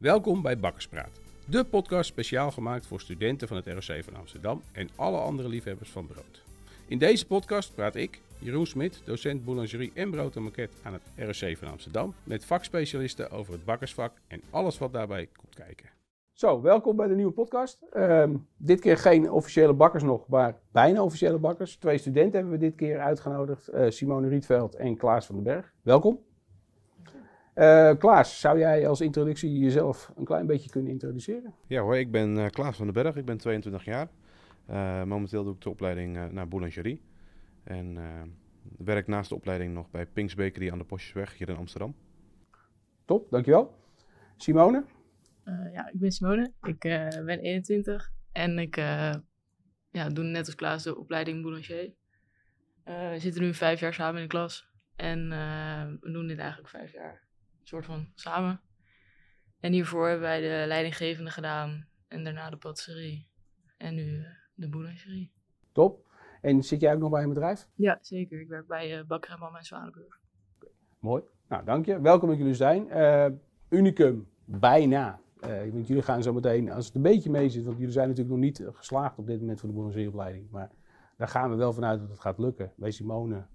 Welkom bij Bakkerspraat, de podcast speciaal gemaakt voor studenten van het ROC van Amsterdam en alle andere liefhebbers van brood. In deze podcast praat ik, Jeroen Smit, docent boulangerie en brood en maquette aan het ROC van Amsterdam, met vakspecialisten over het bakkersvak en alles wat daarbij komt kijken. Zo, welkom bij de nieuwe podcast. Ehm, dit keer geen officiële bakkers nog, maar bijna officiële bakkers. Twee studenten hebben we dit keer uitgenodigd, eh, Simone Rietveld en Klaas van den Berg. Welkom. Uh, Klaas, zou jij als introductie jezelf een klein beetje kunnen introduceren? Ja hoor, ik ben uh, Klaas van den Berg, ik ben 22 jaar. Uh, momenteel doe ik de opleiding naar boulangerie. En werk naast de opleiding nog bij Pinks Bakery aan de Postjesweg hier in Amsterdam. Top, dankjewel. Simone? ja, ik ben Simone, ik ben 21 en ik ja, doe net als Klaas de opleiding boulanger. we zitten nu vijf jaar samen in de klas en we doen dit eigenlijk vijf jaar soort van samen. En hiervoor hebben wij de leidinggevende gedaan en daarna de patisserie. En nu eh, de boulangerie. Top. En zit jij ook nog bij een bedrijf? Ja, zeker. Ik werk bij uh, Bakker en Mama in Zwanenburg. Mooi. Nou, dank je. Welkom dat jullie zijn. Uh, unicum, bijna. Uh, jullie gaan zo meteen, als het een beetje mee zit, want jullie zijn natuurlijk nog niet geslaagd op dit moment voor de boulangerieopleiding. Maar daar gaan we wel vanuit dat het gaat lukken. Bij Simone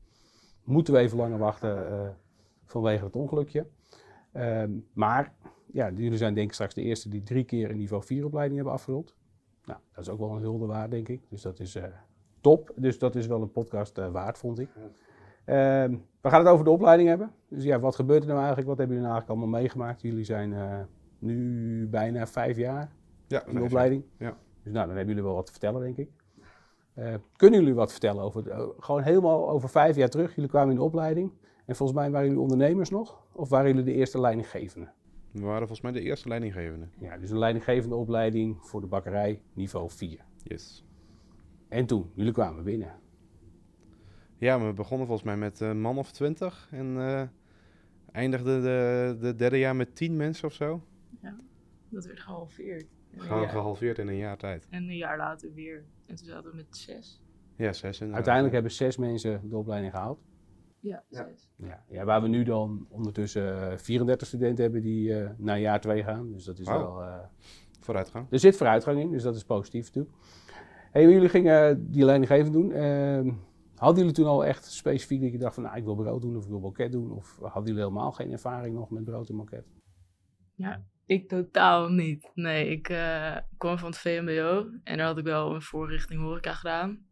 moeten we even langer wachten vanwege het ongelukje. Ehm, maar ja, jullie zijn denk ik straks de eerste die drie keer een niveau 4 opleiding hebben afgerond. Nou, dat is ook wel een hulde waard, denk ik. Dus dat is uh, top. Dus dat is wel een podcast uh, waard, vond ik. Ehm, we gaan het over de opleiding hebben. Dus ja, wat gebeurt er nou eigenlijk? Wat hebben jullie nou eigenlijk allemaal meegemaakt? Jullie zijn uh, nu bijna vijf jaar ja, in de opleiding. Ja. Dus nou, dan hebben jullie wel wat te vertellen, denk ik. kunnen jullie wat vertellen over, gewoon helemaal over vijf jaar terug? Jullie kwamen in de opleiding. En volgens mij waren jullie ondernemers nog? Of waren jullie de eerste leidinggevende? We waren volgens mij de eerste leidinggevende. Ja, dus een leidinggevende opleiding voor de bakkerij niveau 4. Yes. En toen, jullie kwamen binnen. Ja, we begonnen volgens mij met een man of twintig en uh, eindigden de, de derde jaar met tien mensen of zo. Ja, dat werd gehalveerd. Gewoon gehalveerd in een jaar tijd. En een jaar later weer. En toen zaten we met zes. Ja, zes. Uiteindelijk hebben zes mensen de opleiding gehaald. Ja. Ja. ja, waar we nu dan ondertussen 34 eh, studenten hebben die uh, naar jaar 2 gaan. Dus dat is wel... Uh, vooruitgang. Er zit vooruitgang in, dus dat is positief natuurlijk. Hey, jullie gingen die leidinggevend doen. Ehm, hadden jullie toen al echt specifiek dat je dacht van, nou, ik wil brood doen of ik wil moket doen? Of hadden jullie helemaal geen ervaring nog met brood en moket? Ja, ik totaal niet. Nee, ik kwam van het VMBO en daar had ik wel een voorrichting horeca gedaan.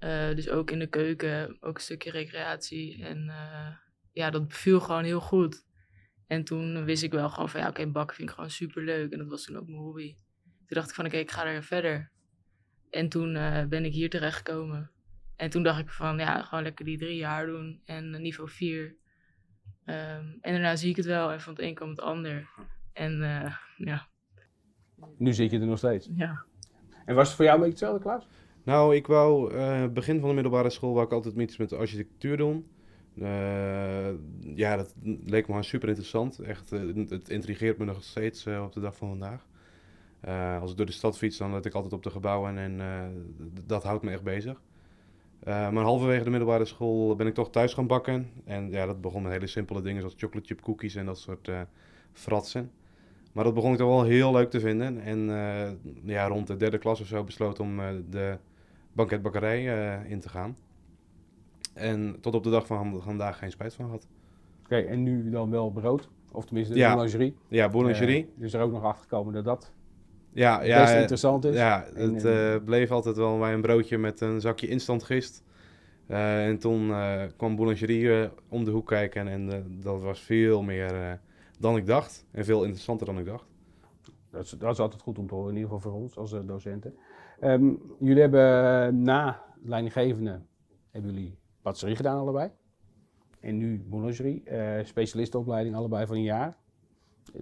Uh, dus ook in de keuken, ook een stukje recreatie. En uh, ja, dat viel gewoon heel goed. En toen wist ik wel gewoon van ja, oké, okay, bakken vind ik gewoon super leuk. En dat was toen ook mijn hobby. Toen dacht ik van oké, okay, ik ga er verder. En toen uh, ben ik hier terecht gekomen. En toen dacht ik van ja, gewoon lekker die drie jaar doen en niveau vier. Um, en daarna zie ik het wel en van het een komt het ander. En ja. Nu zit je er nog steeds? Ja. En was het voor jou een beetje hetzelfde, Klaas? Nou, ik wou, uh, begin van de middelbare school wou ik altijd iets met architectuur doen. Uh, ja, dat leek me super interessant. Echt, uh, het intrigeert me nog steeds op de dag van vandaag. als ik door de stad fiets, dan let ik altijd op de gebouwen en dat houdt me echt bezig. maar halverwege de middelbare school ben ik toch thuis gaan bakken. En ja, dat begon met hele simpele dingen zoals chocolate chip cookies en dat soort fratsen. Maar dat begon ik toch wel heel leuk te vinden. En ja, rond de derde klas of zo besloten om de banketbakkerij uh, in te gaan. En tot op de dag van vandaag geen spijt van gehad. Oké, en nu dan wel brood? Of tenminste de ja. boulangerie? Ja, boulangerie. Uh, dus er ook nog achter gekomen dat dat ja, ja, best interessant is. Ja, het uh, bleef altijd wel bij een broodje met een zakje instant gist. en toen kwam boulangerie om de hoek kijken en dat was veel meer dan ik dacht. En veel interessanter dan ik dacht. Dat is, dat is altijd goed om te horen, in ieder geval voor ons als docenten. Um, jullie hebben na leidinggevende, hebben jullie patisserie gedaan allebei. En nu boulangerie, uh, specialistenopleiding allebei van een jaar.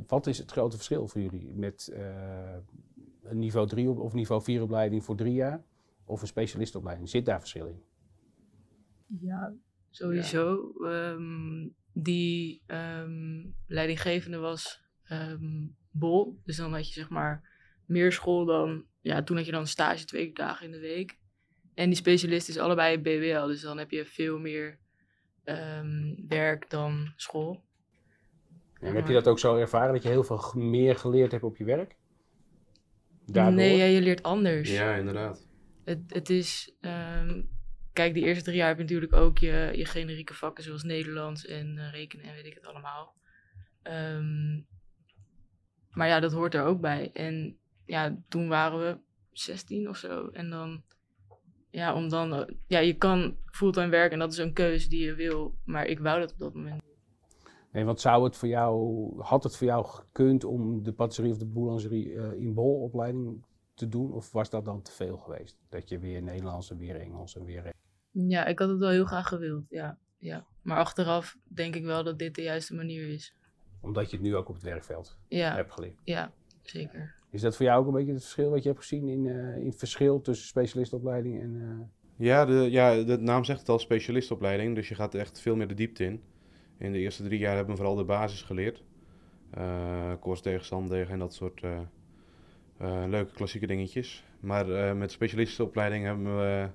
Wat is het grote verschil voor jullie met uh, een niveau 3 of niveau 4 opleiding voor drie jaar of een specialistenopleiding? Zit daar verschil in? Ja, sowieso. Ja. Um, die um, leidinggevende was um, bol, dus dan had je zeg maar meer school dan ja, toen had je dan stage twee dagen in de week. En die specialist is allebei BWL, dus dan heb je veel meer um, werk dan school. En heb je dat ook zo ervaren, dat je heel veel meer geleerd hebt op je werk? Daardoor? Nee, ja, je leert anders. Ja, inderdaad. Het, het is. ehm, kijk, die eerste drie jaar heb je natuurlijk ook je, je generieke vakken zoals Nederlands en eh, rekenen en weet ik het allemaal. Ehm, maar ja, dat hoort er ook bij. En ja, toen waren we 16 of zo. En dan, ja, om dan, ja, je kan fulltime werken en dat is een keuze die je wil. Maar ik wou dat op dat moment. Nee, want zou het voor jou, had het voor jou gekund om de patisserie of de boulangerie eh, in bolopleiding te doen? Of was dat dan te veel geweest? Dat je weer Nederlands en weer Engels en weer... Ja, ik had het wel heel graag gewild, ja. ja. Maar achteraf denk ik wel dat dit de juiste manier is. Omdat je het nu ook op het werkveld Ja, hebt geleerd. ja zeker. Is dat voor jou ook een beetje het verschil wat je hebt gezien in, eh, in het verschil tussen specialistopleiding en... eh, Ja, de, ja, de naam zegt het al, specialistopleiding. Dus je gaat echt veel meer de diepte in. In de eerste drie jaar hebben we vooral de basis geleerd. Eh koers tegen, en dat soort leuke klassieke dingetjes. Maar eh, met specialistenopleiding hebben we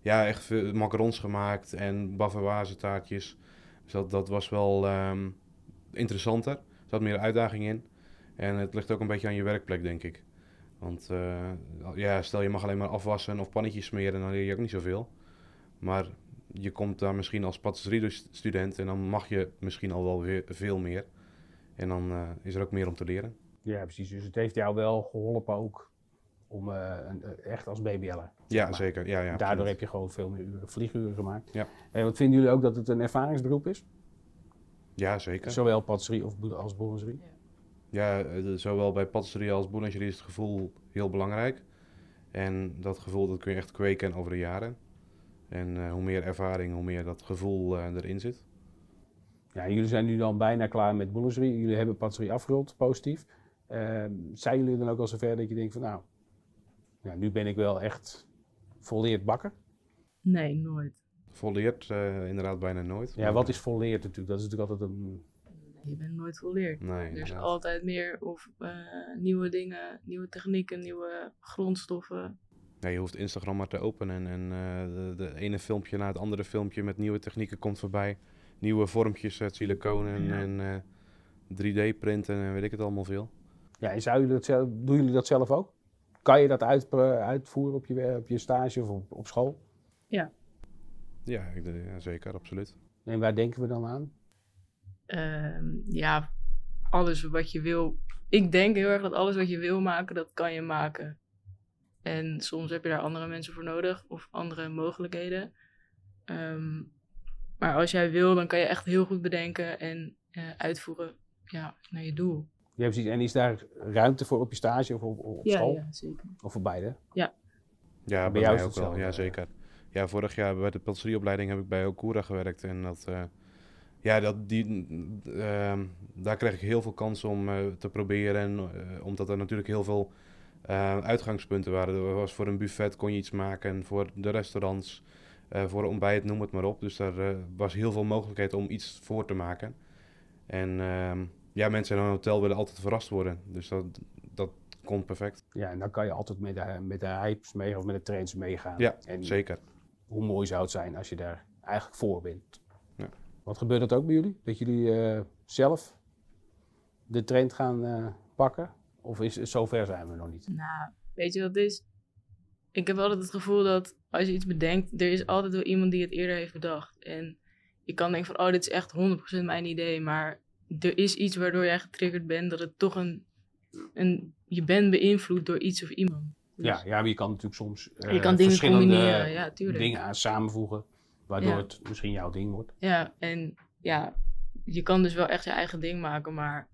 ja, echt veel macarons gemaakt en bavaroise taartjes. Dus dat, dat was wel ehm, interessanter. Er zat meer uitdaging in. En het ligt ook een beetje aan je werkplek, denk ik. Want eh, ja, stel je mag alleen maar afwassen of pannetjes smeren, dan leer je ook niet zoveel. Maar je komt daar misschien als patisserie-student en dan mag je misschien al wel weer veel meer. En dan eh, is er ook meer om te leren. Ja, precies. Dus het heeft jou wel geholpen ook om eh, een- echt als BBL'er. Ja, maar. zeker. Ja, ja, Daardoor heb je gewoon veel meer uren, vlieguren gemaakt. Ja. En wat vinden jullie ook dat het een ervaringsberoep is? Ja, zeker. Zowel patisserie of als boulangerie? Ja, eh, zowel bij patisserie als boulangerie is het gevoel heel belangrijk. En dat gevoel dat kun je echt kweken over de jaren. En eh, hoe meer ervaring, hoe meer dat gevoel eh, erin zit. Ja, jullie zijn nu dan bijna klaar met boulangerie. Jullie hebben patisserie afgerond, positief. Ehm, zijn jullie dan ook al zover dat je denkt van nou, ja, nu ben ik wel echt volleerd bakker? Nee, nooit. Volleerd eh, inderdaad bijna nooit. Ja, wat is volleerd natuurlijk? Dat is natuurlijk altijd een... Je bent nooit volleerd. Nee, Er is inderdaad. altijd meer of eh, nieuwe dingen, nieuwe technieken, nieuwe grondstoffen. Ja, je hoeft Instagram maar te openen en eh, de, de ene filmpje na het andere filmpje met nieuwe technieken komt voorbij. Nieuwe vormpjes uit siliconen Ja. en eh 3D-printen en weet ik het allemaal veel. Ja, en zou jullie dat zelf, doen jullie dat zelf ook? Kan je dat uit, eh, uitvoeren op je, op je stage of op, op school? Ja, ik, ja, zeker, absoluut. En waar denken we dan aan? Ehm, ja, alles wat je wil. Ik denk heel erg dat alles wat je wil maken, dat kan je maken. En soms heb je daar andere mensen voor nodig of andere mogelijkheden. Ehm, maar als jij wil, dan kan je echt heel goed bedenken en eh, uitvoeren ja, naar je doel. Ja, precies. En is daar ruimte voor op je stage of op, op ja, school? ja, zeker. Of voor beide? Ja, bij bij, jou ook wel. hetzelfde. Ja, zeker. Ja, vorig jaar bij de patisserieopleiding heb ik bij Okura gewerkt. En dat, eh, ja, dat, die, ehm, daar kreeg ik heel veel kansen om eh, te proberen. En, eh, omdat er natuurlijk heel veel eh, uitgangspunten waren. Er was voor een buffet kon je iets maken. Voor de restaurants, voor ontbijt, noem het maar op. Dus daar was heel veel mogelijkheid om iets voor te maken. En ehm, ja, mensen in een hotel willen altijd verrast worden. Dus dat, dat kon perfect. Ja, en dan kan je altijd met de, met de hypes mee of met de trends meegaan. Ja, en Zeker. hoe mooi zou het zijn als je daar eigenlijk voor bent. Ja. Wat gebeurt dat ook bij jullie? Dat jullie eh, zelf de trend gaan eh, pakken? Of is zover zijn we nog niet? Nou, weet je wat het is? Ik heb altijd het gevoel dat als je iets bedenkt, er is altijd wel iemand die het eerder heeft bedacht. En je kan denken van, oh, dit is echt 100% mijn idee, maar er is iets waardoor jij getriggerd bent, dat het toch een, een je bent beïnvloed door iets of iemand. Dus Ja, ja, maar je kan natuurlijk soms eh, je kan dingen verschillende combineren, ja, dingen aan samenvoegen, waardoor Ja. het misschien jouw ding wordt. Ja, en ja, je kan dus wel echt je eigen ding maken, maar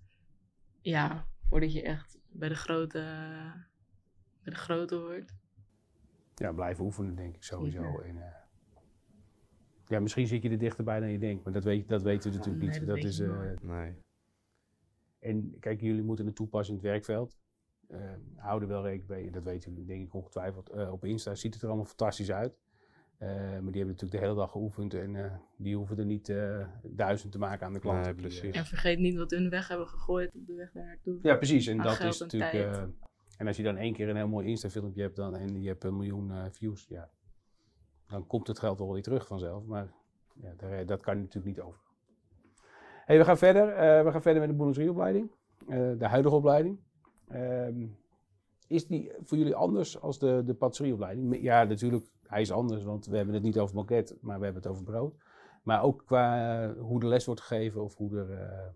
ja, voordat je echt bij de grote, bij de grote hoort. Ja, blijven oefenen denk ik sowieso. En, eh, ja, misschien zit je er dichterbij dan je denkt, maar dat, weet, dat weten we natuurlijk Nee, niet. dat Dat weet is, je eh. Nee. En kijk, jullie moeten het toepassen in het werkveld. Eh houden wel rekening mee, dat weten jullie denk ik ongetwijfeld. Op Insta ziet het er allemaal fantastisch uit. Eh, maar die hebben natuurlijk de hele dag geoefend en eh, die hoeven er niet eh, duizend te maken aan de klanten. Nee, precies. En vergeet niet wat hun weg hebben gegooid op de weg daar naartoe. ja, precies. En dat is en natuurlijk. eh, en als je dan één keer een heel mooi Insta-filmpje hebt dan, en je hebt een miljoen eh, views, ja, dan komt het geld wel weer terug vanzelf. Maar ja, daar, dat kan je natuurlijk niet over. Hey, we gaan verder. Eh, we gaan verder met de boulangerieopleiding. Eh, de huidige opleiding. Ehm, is die voor jullie anders als de, de patisserieopleiding? Ja, natuurlijk, hij is anders, want we hebben het niet over banket, maar we hebben het over brood. Maar ook qua eh, hoe de les wordt gegeven of hoe er, eh,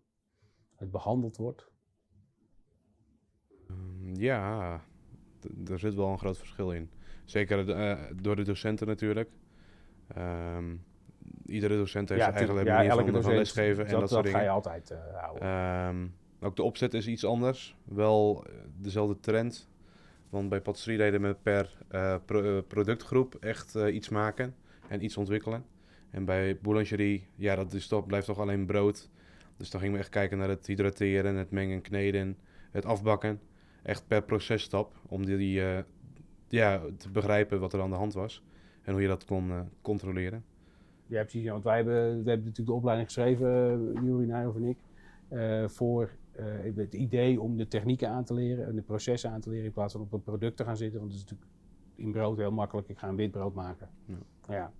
het behandeld wordt. Mm, Ja, er zit wel een groot verschil in. Zeker eh, door de docenten natuurlijk. Ehm, iedere docent heeft zijn eigen manier van, lesgeven en dat, dat soort ga dingen. je altijd houden. Ehm, ook de opzet is iets anders. Wel dezelfde trend. Want bij patisserie deden we per eh, eh, productgroep echt eh, iets maken en iets ontwikkelen. En bij boulangerie, ja, dat is toch, blijft toch alleen brood. Dus dan gingen we echt kijken naar het hydrateren, het mengen, kneden, het afbakken. Echt per processtap, om die, ja, te begrijpen wat er aan de hand was. En hoe je dat kon controleren. Ja, precies. Ja, want wij hebben, we hebben natuurlijk de opleiding geschreven, Juri Nijhoff en ik, voor eh, het idee om de technieken aan te leren en de processen aan te leren in plaats van op een product te gaan zitten. Want het is natuurlijk in brood heel makkelijk. Ik ga een wit brood maken. Ja. Nou ja,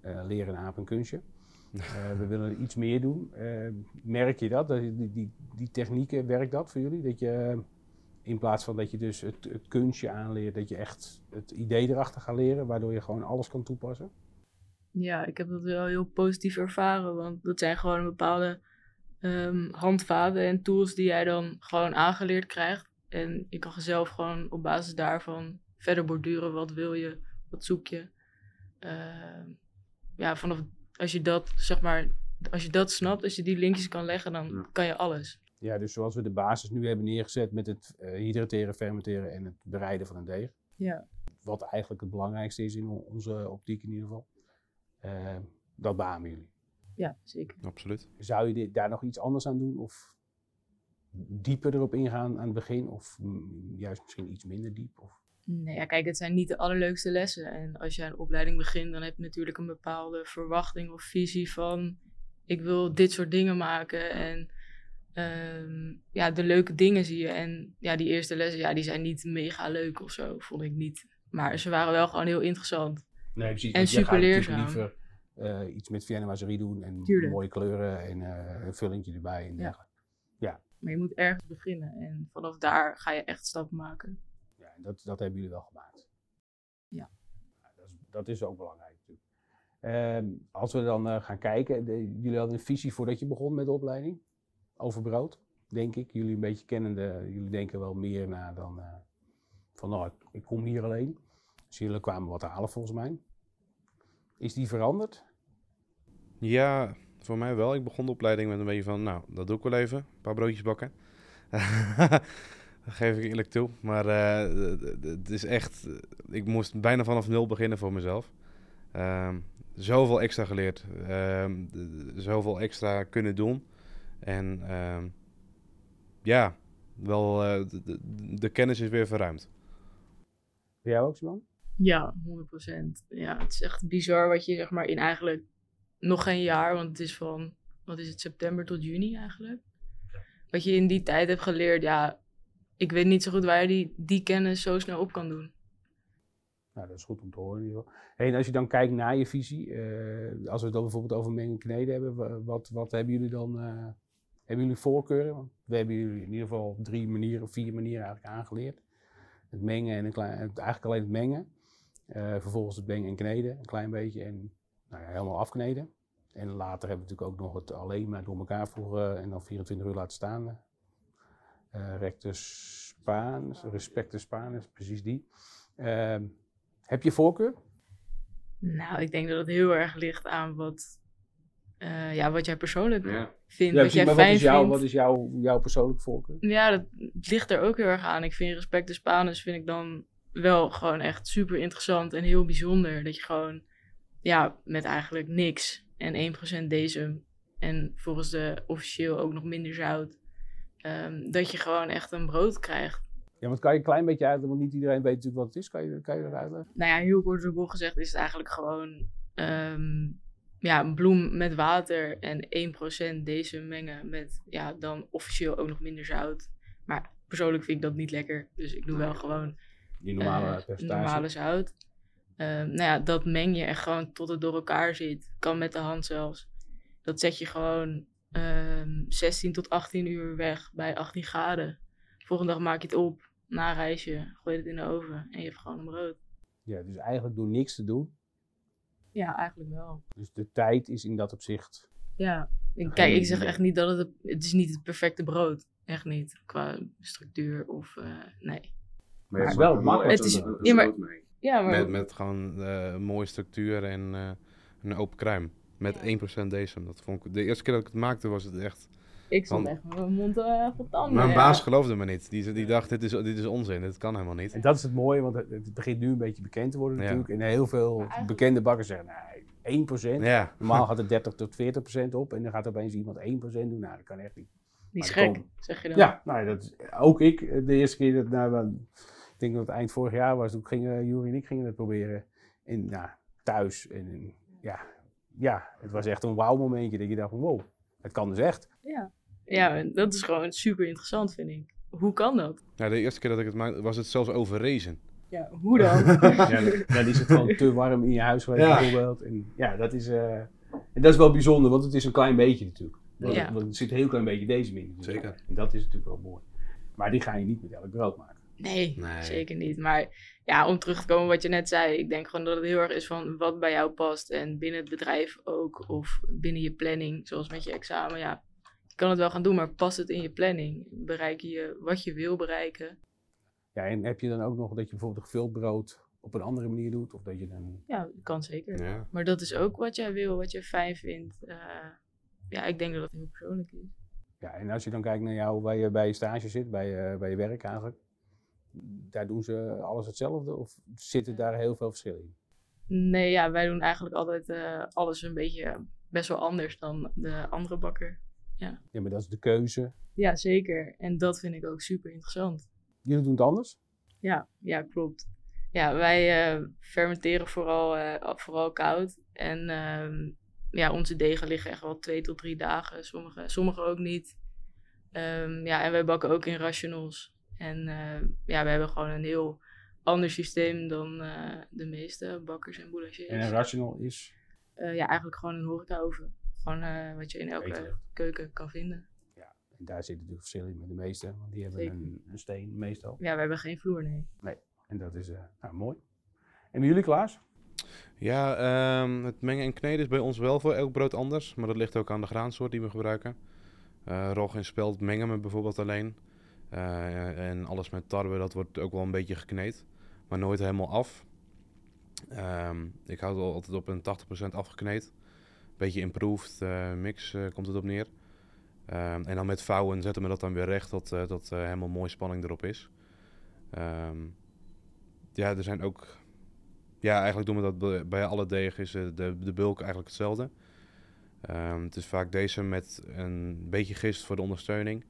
eh, leren een aap een kunstje. Eh, we willen iets meer doen. Eh, merk je dat? dat die, die, die technieken, werkt dat voor jullie? Dat je in plaats van dat je dus het, het kunstje aanleert, dat je echt het idee erachter gaat leren, waardoor je gewoon alles kan toepassen? Ja, ik heb dat wel heel positief ervaren. Want dat zijn gewoon bepaalde ehm, handvaten en tools die jij dan gewoon aangeleerd krijgt. En je kan zelf gewoon op basis daarvan verder borduren. Wat wil je? Wat zoek je? Ehm, ja, vanaf als je dat, zeg maar, als je dat snapt, als je die linkjes kan leggen, dan Ja. kan je alles. Ja, dus zoals we de basis nu hebben neergezet met het eh, hydrateren, fermenteren en het bereiden van een deeg. Ja. Wat eigenlijk het belangrijkste is in on- onze optiek in ieder geval. Eh, dat beamen jullie. Ja, zeker. Absoluut. Zou je dit, daar nog iets anders aan doen? Of dieper erop ingaan aan het begin? Of mm, juist misschien iets minder diep? Of... Nee, ja, kijk, het zijn niet de allerleukste lessen. En als je een opleiding begint, dan heb je natuurlijk een bepaalde verwachting of visie van... ik wil dit soort dingen maken en ehm, ja, de leuke dingen zie je. En ja, die eerste lessen, ja, die zijn niet mega leuk of zo, vond ik niet. Maar ze waren wel gewoon heel interessant. Nee, precies. En super leerzaam. liever eh, iets met Vienna doen en Tuurlijk. mooie kleuren en eh, een vullingje erbij en Ja. dergelijke. Maar je moet ergens beginnen en vanaf daar ga je echt stappen maken. Ja, dat, dat hebben jullie wel gemaakt. Ja. dat, is, dat is ook belangrijk natuurlijk. Ehm, als we dan eh, gaan kijken, de- jullie hadden een visie voordat je begon met de opleiding over brood, denk ik. Jullie een beetje kennende, jullie denken wel meer na dan van nou, ik, ik kom hier alleen. Dus jullie kwamen wat halen volgens mij. Is die veranderd? Ja, voor mij wel. Ik begon de opleiding met een beetje van, nou, dat doe ik wel even. Een paar broodjes bakken. dat geef ik eerlijk toe. Maar eh, het is echt, ik moest bijna vanaf nul beginnen voor mezelf. Ehm, zoveel extra geleerd. Ehm, zoveel extra kunnen doen. En ehm, ja, wel, eh, de kennis is weer verruimd. Bij jou ook, Simon? Ja, 100%. Ja, het is echt bizar wat je zeg maar in eigenlijk nog geen jaar, want het is van, wat is het, september tot juni eigenlijk. Wat je in die tijd hebt geleerd, ja, ik weet niet zo goed waar je die, die kennis zo snel op kan doen. Nou, dat is goed om te horen in ieder geval. Hey, en als je dan kijkt naar je visie, eh, als we het dan bijvoorbeeld over mengen en kneden hebben, wa- wat, wat hebben jullie dan, eh, hebben jullie voorkeuren? Want we hebben jullie in ieder geval drie manieren, vier manieren eigenlijk aangeleerd. Het mengen en het- eigenlijk alleen het mengen. Eh, vervolgens het mengen en kneden, een klein beetje en nou ja, helemaal afkneden. En later hebben we natuurlijk ook nog het alleen maar door elkaar voegen en dan 24 uur laten staan. Eh rectus Spaans, respectus Spaanus, precies die. Ehm, heb je voorkeur? Nou, ik denk dat het heel erg ligt aan wat, eh, ja, wat jij persoonlijk vindt, Ja, wat jij maar fijn wat is, jouw, vindt. wat is jouw, jouw persoonlijke voorkeur? Ja, dat ligt er ook heel erg aan. Ik vind Respect de Spanus vind ik dan wel gewoon echt super interessant en heel bijzonder. Dat je gewoon, ja, met eigenlijk niks en 1% decem en volgens de officieel ook nog minder zout, ehm, dat je gewoon echt een brood krijgt. Ja, want kan je een klein beetje uitleggen, want niet iedereen weet natuurlijk wat het is. Kan je, kan je dat uitleggen? Nou ja, heel kort door gezegd is het eigenlijk gewoon ehm, ja, een bloem met water en 1% decem mengen met ja, dan officieel ook nog minder zout. Maar persoonlijk vind ik dat niet lekker, dus ik doe wel gewoon Die normale eh, percentage. normale zout. Ehm, nou ja, dat meng je echt gewoon tot het door elkaar zit. Kan met de hand zelfs. Dat zet je gewoon ehm 16 tot 18 uur weg bij 18 graden. Volgende dag maak je het op, na reisje, gooi je het in de oven en je hebt gewoon een brood. Ja, dus eigenlijk door niks te doen. Ja, eigenlijk wel. Dus de tijd is in dat opzicht. Ja, ik, kijk, ik zeg echt niet dat het, het, het is niet het perfecte brood. Echt niet, qua structuur of, eh, nee. Maar het is wel makkelijk. Het is- ja, maar- Ja, maar Met, met gewoon eh, een mooie structuur en eh, een open kruim. Met Ja. 1% decem. Dat vond ik, de eerste keer dat ik het maakte was het echt... ik stond want- echt met mijn mond uh, vol tanden. Mijn ja. baas geloofde me niet. Die, die dacht, dit is, dit is onzin. Dit kan helemaal niet. En dat is het mooie, want het, het begint nu een beetje bekend te worden Ja. natuurlijk. En heel veel eigenlijk- bekende bakkers zeggen, nee, 1%. Ja, Normaal gaat het 30 tot 40% op en dan gaat opeens iemand 1% doen. Nou, dat kan echt niet. Die is Maar gek, zeg je dan. Ja, nou, dat is, ook ik, eh, de eerste keer dat, nou, denk dat het eind vorig jaar was, toen gingen Jury en ik gingen het proberen in, nou, thuis. En, en, ja, ja, het was echt een wauw momentje dat je dacht van wow, het kan dus echt. Ja. ja, en dat is gewoon super interessant, vind ik. Hoe kan dat? nou, de eerste keer dat ik het maakte was het zelfs overrezen. Ja, hoe dan? Ja, dan- is het gewoon te warm in je huis geweest Ja. bijvoorbeeld. En ja, dat is, eh, en dat is wel bijzonder, want het is een klein beetje natuurlijk. Want, Ja. want er zit een heel klein beetje deze in. Zeker. En dat is natuurlijk wel mooi. Maar die ga je niet met elk brood maken. Nee, Nee. zeker niet. Maar ja, om terug te komen wat je net zei. Ik denk gewoon dat het heel erg is van wat bij jou past. En binnen het bedrijf ook. Of binnen je planning, zoals met je examen. Ja, je kan het wel gaan doen, maar past het in je planning? Bereik je wat je wil bereiken? Ja, en heb je dan ook nog dat je bijvoorbeeld gevuld brood op een andere manier doet? Of dat je dan... Ja, dat kan zeker. Ja. Maar dat is ook wat jij wil, wat je fijn vindt. Eh, ja, ik denk dat het heel persoonlijk is. Ja, en als je dan kijkt naar jou, waar je bij je stage zit, bij je, bij je werk eigenlijk. Daar doen ze alles hetzelfde? Of zitten daar heel veel verschillen in? Nee, ja, wij doen eigenlijk altijd eh, alles een beetje best wel anders dan de andere bakker. Ja, maar dat is de keuze. Ja, zeker. En dat vind ik ook super interessant. Jullie doen het anders? Ja, ja, klopt. Ja, wij eh, fermenteren vooral, eh, vooral koud. En ehm, ja, onze degen liggen echt wel twee tot drie dagen. Sommige, sommige ook niet. Ehm, ja, en wij bakken ook in rationals. En eh, ja, we hebben gewoon een heel ander systeem dan eh, de meeste bakkers en boulangers. En een rational is... Eh, ja, eigenlijk gewoon een horecaoven. Gewoon eh, wat je in elke keuken kan vinden. En daar zit natuurlijk verschil in met de meeste, want die hebben een, een steen meestal. Ja, we hebben geen vloer, nee. En dat is eh, nou, mooi. En bij jullie, Klaas? Ja, ehm, het mengen en kneden is bij ons wel voor elk brood anders. Maar dat ligt ook aan de graansoort die we gebruiken. Eh rog en spelt mengen we bijvoorbeeld alleen. Eh, en alles met tarwe, dat wordt ook wel een beetje gekneed. Maar nooit helemaal af. Ehm, ik hou het altijd op een 80% afgekneed. Beetje improved eh, mix eh, komt het op neer. Ehm, en dan met vouwen zetten we dat dan weer recht, dat, dat helemaal mooi spanning erop is. Ehm, ja, er zijn ook ja, eigenlijk doen we dat bij- alle degen is de, de bulk eigenlijk hetzelfde. Het is vaak deze met een beetje gist voor de ondersteuning.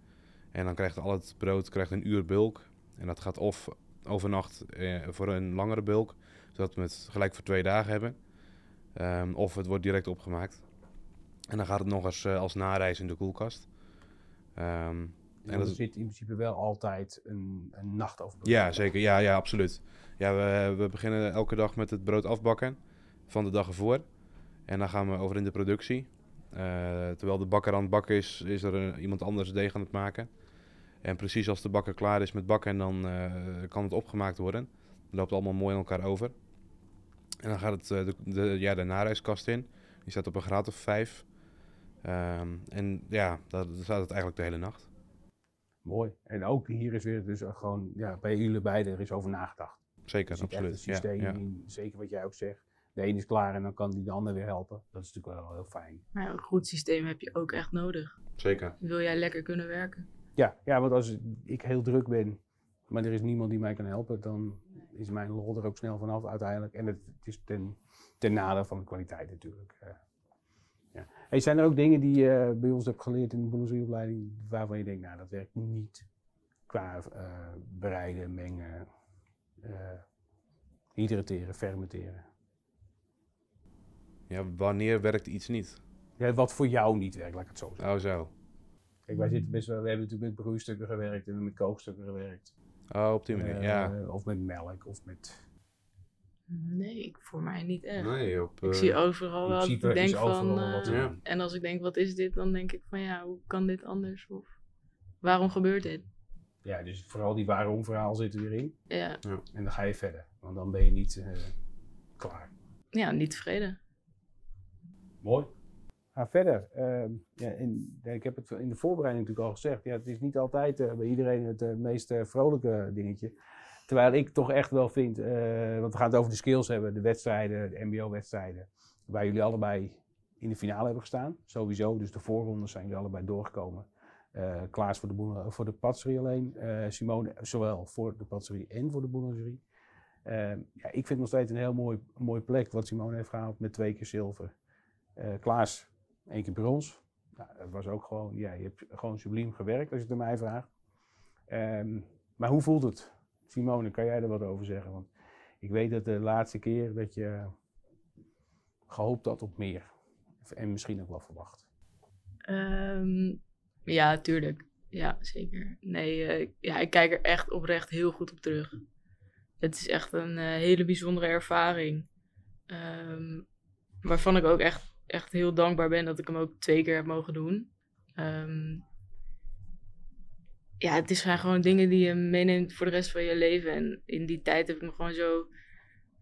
En dan krijgt al het brood krijgt een uur bulk. En dat gaat of overnacht eh, voor een langere bulk, zodat we het gelijk voor twee dagen hebben. Ehm, of het wordt direct opgemaakt. En dan gaat het nog eens eh, als nareis in de koelkast. Ehm, En dat er zit in principe wel altijd een, een nacht over. ja, zeker. Ja, ja absoluut. Ja, we, we beginnen elke dag met het brood afbakken van de dag ervoor. En dan gaan we over in de productie. Eh, terwijl de bakker aan het bakken is, is er een- iemand anders deeg aan het maken. En precies als de bakker klaar is met bakken, dan eh, kan het opgemaakt worden. Het loopt allemaal mooi in elkaar over. En dan gaat het eh, de, de, ja, de nareiskast in. Die staat op een graad of vijf. Ehm, en ja, daar staat het eigenlijk de hele nacht. Mooi. En ook hier is weer dus gewoon, ja, bij jullie beiden er is over nagedacht. Zeker, Er absoluut. een Ja, systeem ja. in, zeker wat jij ook zegt. De een is klaar en dan kan die de ander weer helpen. Dat is natuurlijk wel heel fijn. Maar ja, een goed systeem heb je ook echt nodig. Zeker. Wil jij lekker kunnen werken? Ja, ja, want als ik heel druk ben, maar er is niemand die mij kan helpen, dan is mijn lol er ook snel vanaf uiteindelijk. En het, het is ten, ten nadele van de kwaliteit natuurlijk. eh. ja. Hey, zijn er ook dingen die je bij ons hebt geleerd in de boulangerieopleiding waarvan je denkt, nou dat werkt niet qua eh, bereiden, mengen, eh hydrateren, fermenteren? Ja, wanneer werkt iets niet? Ja, wat voor jou niet werkt, laat ik het zo zeggen. Oh, zo. Kijk, wij zitten best wel, we hebben natuurlijk met broeistukken gewerkt en met kookstukken gewerkt. Oh, op die manier, Eh, ja. Of met melk, of met Nee, ik, voor mij niet echt. Nee, op... Ik eh, zie overal wel. Ik denk van. wat eh, doen. En als ik denk, wat is dit? Dan denk ik van ja, hoe kan dit anders? Of waarom gebeurt dit? Ja, dus vooral die waarom verhaal zit er weer in. Ja, En dan ga je verder. Want dan ben je niet eh, klaar. ja niet tevreden. Mooi. Ga verder. Ehm, ja, in, ik heb het in de voorbereiding natuurlijk al gezegd. Ja, het is niet altijd eh, bij iedereen het eh, meest eh, vrolijke dingetje. Terwijl ik toch echt wel vind, want we gaan het over de skills hebben, de wedstrijden, de MBO-wedstrijden. Waar jullie allebei in de finale hebben gestaan. Sowieso, dus de voorrondes zijn jullie allebei doorgekomen. Klaas voor de, voor de patisserie alleen. Simone zowel voor de patisserie en voor de boulangerie. Ehm, ja, ik vind het nog steeds een heel mooi, mooi plek wat Simone heeft gehaald met twee keer zilver. Klaas, één keer brons. Nou, dat was ook gewoon, ja, je hebt gewoon subliem gewerkt als je het aan mij vraagt. Ehm, maar hoe voelt het? Simone, kan jij er wat over zeggen? Want ik weet dat de laatste keer dat je gehoopt had op meer. En misschien ook wel verwacht. Ehm, ja, tuurlijk. Ja, zeker. Nee, eh, ja, ik kijk er echt oprecht heel goed op terug. Het is echt een eh, hele bijzondere ervaring. Ehm, waarvan ik ook echt, echt heel dankbaar ben dat ik hem ook twee keer heb mogen doen. Ehm, ja, het zijn gewoon dingen die je meeneemt voor de rest van je leven. En in die tijd heb ik me gewoon zo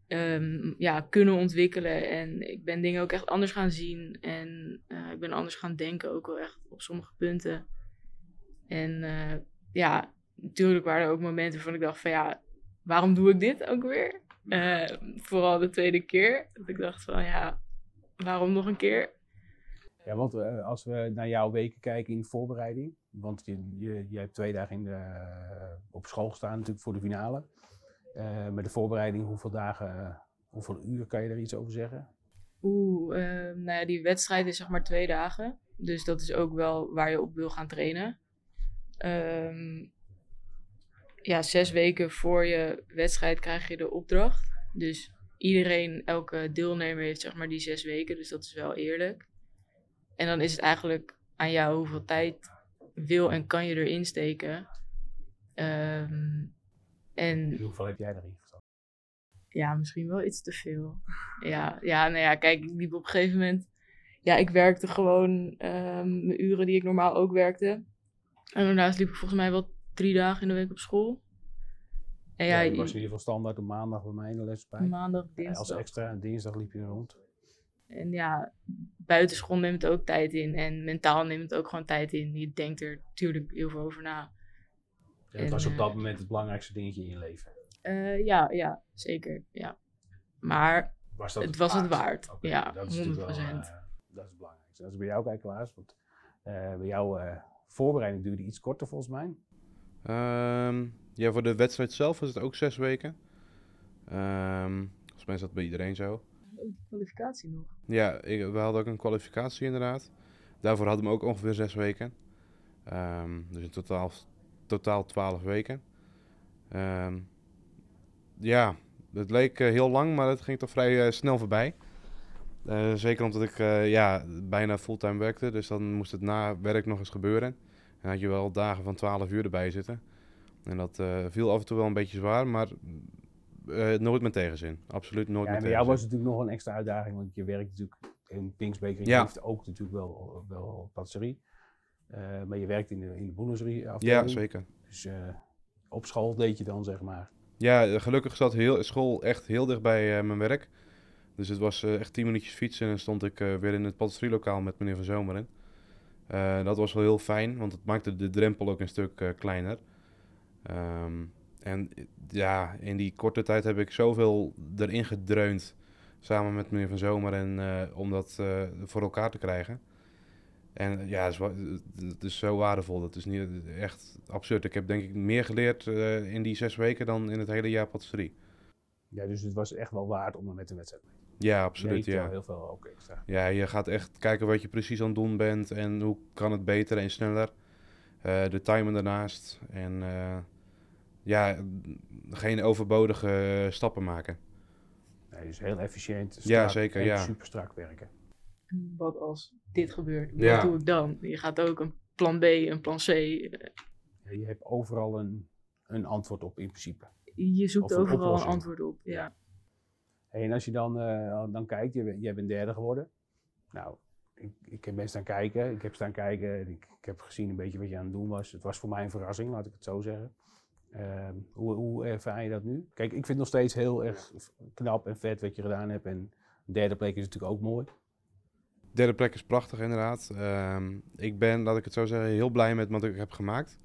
ehm, ja, kunnen ontwikkelen. En ik ben dingen ook echt anders gaan zien. En eh, ik ben anders gaan denken, ook wel echt op sommige punten. En eh, ja, natuurlijk waren er ook momenten waarvan ik dacht van ja, waarom doe ik dit ook weer? Eh, vooral de tweede keer. Dat ik dacht van ja, waarom nog een keer? Ja, want eh, als we naar jouw weken kijken in voorbereiding. Want je, je, je hebt twee dagen in de, eh, op school gestaan natuurlijk voor de finale. Eh, met de voorbereiding, hoeveel dagen, hoeveel uur kan je daar iets over zeggen? Oeh, eh, nou ja, die wedstrijd is zeg maar twee dagen. Dus dat is ook wel waar je op wil gaan trainen. Ehm, ja, zes weken voor je wedstrijd krijg je de opdracht. Dus iedereen, elke deelnemer heeft zeg maar die zes weken. Dus dat is wel eerlijk. En dan is het eigenlijk aan jou hoeveel tijd wil en kan je erin steken. Ehm, en En hoeveel heb jij erin gestoken? ja, misschien wel iets te veel. Ja, ja, nou ja, kijk, ik liep op een gegeven moment. Ja, ik werkte gewoon ehm mijn uren die ik normaal ook werkte. En daarnaast liep ik volgens mij wel drie dagen in de week op school. En ja, Ja, je was in ieder geval standaard op maandag bij mij in de les bij. maandag, Ja, als dinsdag. extra, en dinsdag liep je er rond. En ja, buitenschool neemt het ook tijd in. En mentaal neemt het ook gewoon tijd in. Je denkt er natuurlijk heel veel over na. Ja, het En, was op eh, dat moment het belangrijkste dingetje in je leven. Eh, ja, ja, zeker. Ja. Maar Was dat Het was het waard. Ja, dat is natuurlijk wel, 100%. eh, dat is het belangrijkste. Dat is bij jou, kijk Klaas. Want eh, bij jou eh, voorbereiding duurde iets korter volgens mij. Ehm, ja, voor de wedstrijd zelf was het ook zes weken. Ehm volgens mij is dat bij iedereen zo. ook de kwalificatie nog. Ja, ik, we hadden ook een kwalificatie inderdaad. Daarvoor hadden we ook ongeveer zes weken. Ehm, dus in totaal, totaal twaalf weken. Ehm, ja, het leek eh, heel lang, maar het ging toch vrij eh, snel voorbij. Eh, zeker omdat ik ja, bijna fulltime werkte, dus dan moest het na werk nog eens gebeuren. En dan had je wel dagen van 12 uur erbij zitten. En dat eh, viel af en toe wel een beetje zwaar, maar eh, nooit met tegenzin. Absoluut nooit Ja, en met bij jou was tegenzin. het natuurlijk nog een extra uitdaging, want je werkt natuurlijk in Pingsbeker. Je Ja. heeft ook natuurlijk wel, wel patisserie. Eh, maar je werkt in de, in de boulangerie Ja, afdeling. zeker. Dus op school deed je dan, zeg maar. Ja, gelukkig zat heel, school echt heel dicht bij mijn werk. Dus het was echt 10 minuutjes fietsen en dan stond ik weer in het patisserielokaal met meneer Van Zomeren. Dat was wel heel fijn, want het maakte de drempel ook een stuk kleiner. Ehm, en eh, ja, in die korte tijd heb ik zoveel erin gedreund samen met meneer Van Zomer en, eh, om dat eh, voor elkaar te krijgen. En ja, het is, het is zo waardevol. Dat is niet echt absurd. Ik heb denk ik meer geleerd eh, in die zes weken dan in het hele jaar patisserie. Ja, dus het was echt wel waard om er met de wedstrijd mee Ja, absoluut. Ja. heel veel ook extra. ja, je gaat echt kijken wat je precies aan het doen bent en hoe kan het beter en sneller. Eh, de timer daarnaast. En eh, ja, geen overbodige stappen maken. Nee, dus heel efficiënt. Ja, strak zeker, en ja. super strak werken. Wat als dit gebeurt? Wat Ja. doe ik dan? Je gaat ook een plan B, een plan C. eh, Ja, je hebt overal een, een antwoord op in principe. Je zoekt overal een antwoord op. Ja. En als je dan, eh, dan kijkt, je, bent- jij bent derde geworden. Nou, ik, ik heb best staan kijken. Ik heb staan kijken. Ik, ik heb gezien een beetje wat je aan het doen was. Het was voor mij een verrassing, laat ik het zo zeggen. Ehm, hoe, hoe ervaar je dat nu? Kijk, ik vind het nog steeds heel erg knap en vet wat je gedaan hebt. En derde plek is natuurlijk ook mooi. Derde plek is prachtig, inderdaad. Ehm, ik ben, laat ik het zo zeggen, heel blij met wat ik heb gemaakt.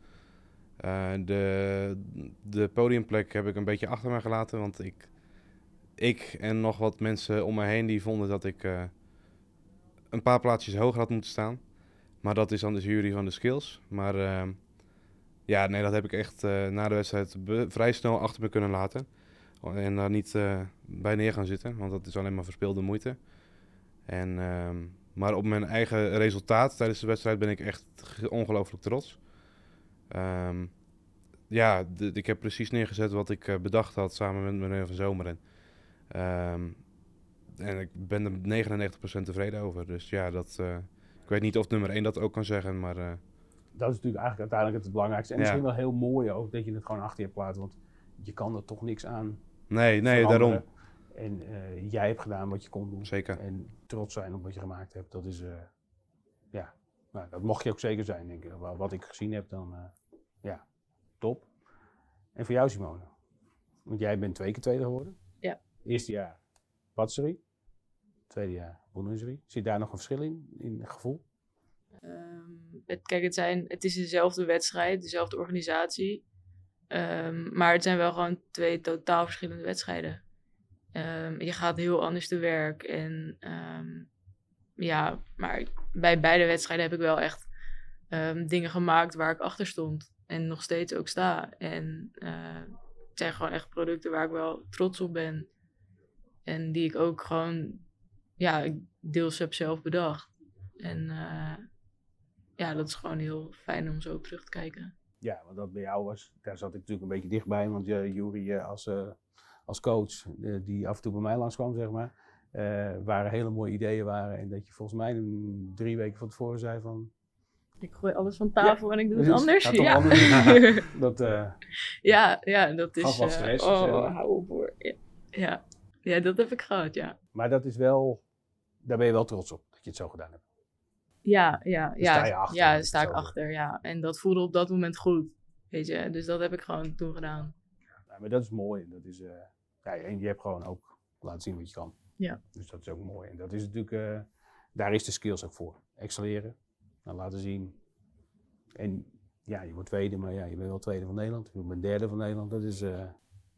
Eh, de, de podiumplek heb ik een beetje achter me gelaten, want ik, ik en nog wat mensen om me heen die vonden dat ik eh, een paar plaatsjes hoger had moeten staan. Maar dat is dan de jury van de skills. Maar ehm, ja, nee, dat heb ik echt eh, na de wedstrijd vrij snel achter me kunnen laten. En daar niet eh, bij neer gaan zitten, want dat is alleen maar verspilde moeite. En, ehm, maar op mijn eigen resultaat tijdens de wedstrijd ben ik echt ge- ongelooflijk trots. Ehm, ja, ik heb precies neergezet wat ik eh, bedacht had samen met meneer Van Zomeren. En ik ben er 99% tevreden over. Dus ja, dat, eh, ik weet niet of nummer 1 dat ook kan zeggen, maar eh, Dat is natuurlijk eigenlijk uiteindelijk het belangrijkste. En Ja. misschien wel heel mooi ook dat je het gewoon achter je hebt laten. Want je kan er toch niks aan nee, nee, veranderen. daarom. En eh, jij hebt gedaan wat je kon doen. Zeker. En trots zijn op wat je gemaakt hebt, dat is, eh, ja, nou, dat mocht je ook zeker zijn, denk ik. Wa- Wat ik gezien heb, dan, eh, ja, top. En voor jou, Simone? Want jij bent twee keer tweede geworden. Ja. Eerste jaar patserie, tweede jaar Bundesserie. Zit daar nog een verschil in, in gevoel? Ehm, het, kijk, het, zijn, het is dezelfde wedstrijd, dezelfde organisatie. Ehm, maar het zijn wel gewoon twee totaal verschillende wedstrijden. Ehm, je gaat heel anders te werk. En ja, maar bij beide wedstrijden heb ik wel echt dingen gemaakt waar ik achter stond. En nog steeds ook sta. En eh, het zijn gewoon echt producten waar ik wel trots op ben. En die ik ook gewoon, ja, ik deels heb zelf bedacht. En eh, ja, dat is gewoon heel fijn om zo op terug te kijken. Ja, want dat bij jou was, daar zat ik natuurlijk een beetje dichtbij. Want uh, Jury uh, als, uh, als coach, uh, die af en toe bij mij langskwam, zeg maar, uh, waren hele mooie ideeën waren. En dat je volgens mij een, drie weken van tevoren zei van... Ik gooi alles van tafel ja, en ik doe het dus anders. het Ja. anders. dat, uh, ja, ja, dat is... Gaf wel stress. oh, zo. hou op hoor. Ja. ja. Ja. dat heb ik gehad, ja. Maar dat is wel, daar ben je wel trots op, dat je het zo gedaan hebt. Ja, ja, Daar ja. sta je achter, ja, dat daar sta ik achter, ja. En dat voelde op dat moment goed, weet je. Dus dat heb ik gewoon toen gedaan. Ja, maar dat is mooi. En, dat is, uh, ja, en je hebt gewoon ook laten zien wat je kan. Ja. Dus dat is ook mooi. En dat is natuurlijk, uh, daar is de skills ook voor. Excelleren, dan laten zien. En ja, je wordt tweede, maar ja, je bent wel tweede van Nederland. Je bent derde van Nederland. Dat is, uh,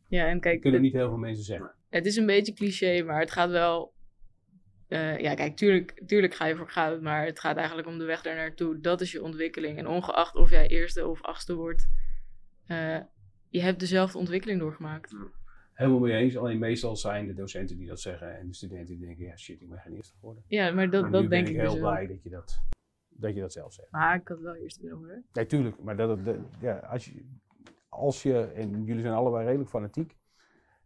ja, en kijk, kunnen het, niet heel veel mensen zeggen. Het is een beetje cliché, maar het gaat wel. Uh, ja, kijk, tuurlijk, tuurlijk ga je voor goud, maar het gaat eigenlijk om de weg daar naartoe. Dat is je ontwikkeling. En ongeacht of jij eerste of achtste wordt, uh, je hebt dezelfde ontwikkeling doorgemaakt. Helemaal mee eens. Alleen meestal zijn de docenten die dat zeggen en de studenten die denken, ja shit, ik ben geen eerste geworden. Ja, maar dat, dat denk ben ik ik heel dus blij dat je dat, dat je dat zelf zegt. Maar ik had wel eerst willen worden. Nee, tuurlijk. Maar dat, dat, ja, als, je, als je, en jullie zijn allebei redelijk fanatiek,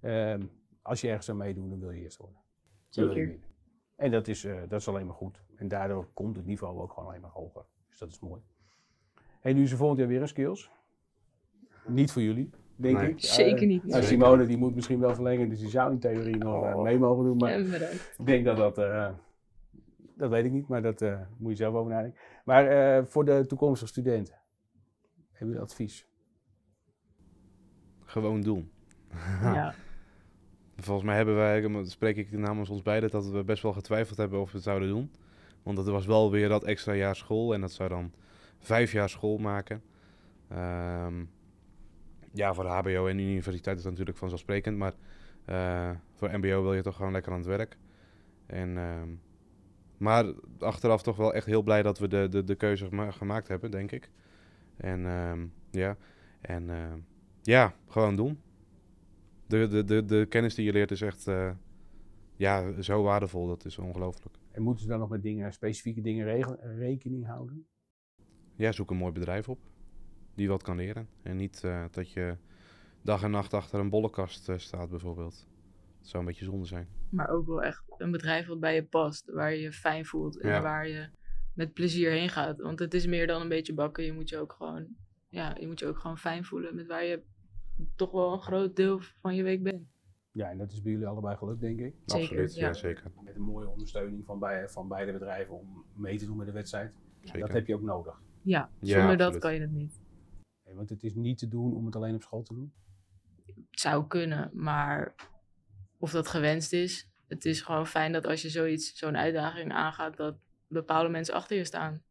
um, als je ergens aan meedoet, dan wil je eerst worden. Zeker. En dat is, uh, dat is alleen maar goed. En daardoor komt het niveau ook gewoon alleen maar hoger. Dus dat is mooi. En nu is er volgend jaar weer een skills. Niet voor jullie, denk Nee. ik. Zeker niet. Uh, Simone die moet misschien wel verlengen, dus die zou in theorie nog uh, mee mogen doen. Maar Ja, ik denk dat dat, uh, dat weet ik niet, maar dat uh, moet je zelf over nadenken. Maar uh, voor de toekomstige studenten, hebben jullie advies? Gewoon doen. Ja. Volgens mij hebben wij, spreek ik namens ons beiden, dat we best wel getwijfeld hebben of we het zouden doen. Want dat was wel weer dat extra jaar school en dat zou dan vijf jaar school maken. Um, ja, voor HBO en universiteit is natuurlijk vanzelfsprekend, maar uh, voor MBO wil je toch gewoon lekker aan het werk. En, um, maar achteraf toch wel echt heel blij dat we de, de, de keuze gema gemaakt hebben, denk ik. En um, ja, en ja, gewoon doen. De, de, de, de kennis die je leert is echt uh, ja, zo waardevol, dat is ongelooflijk. En moeten ze dan nog met dingen, specifieke dingen regelen, rekening houden? Ja, zoek een mooi bedrijf op die wat kan leren. En niet uh, dat je dag en nacht achter een bollenkast uh, staat bijvoorbeeld. Dat zou een beetje zonde zijn. Maar ook wel echt een bedrijf wat bij je past, waar je je fijn voelt en Ja. waar je met plezier heen gaat. Want het is meer dan een beetje bakken. Je moet je ook gewoon, ja, je moet je ook gewoon fijn voelen met waar je toch wel een groot deel van je week bent. Ja, en dat is bij jullie allebei gelukt, denk ik. Zeker, Absoluut, ja. ja. zeker. Met een mooie ondersteuning van, bij, van beide bedrijven om mee te doen met de wedstrijd. zeker. Dat heb je ook nodig. Ja, Ja, zonder dat absoluut. kan je het niet. Nee, want het is niet te doen om het alleen op school te doen. Het zou kunnen, maar of dat gewenst is, het is gewoon fijn dat als je zoiets, zo'n uitdaging aangaat, dat bepaalde mensen achter je staan.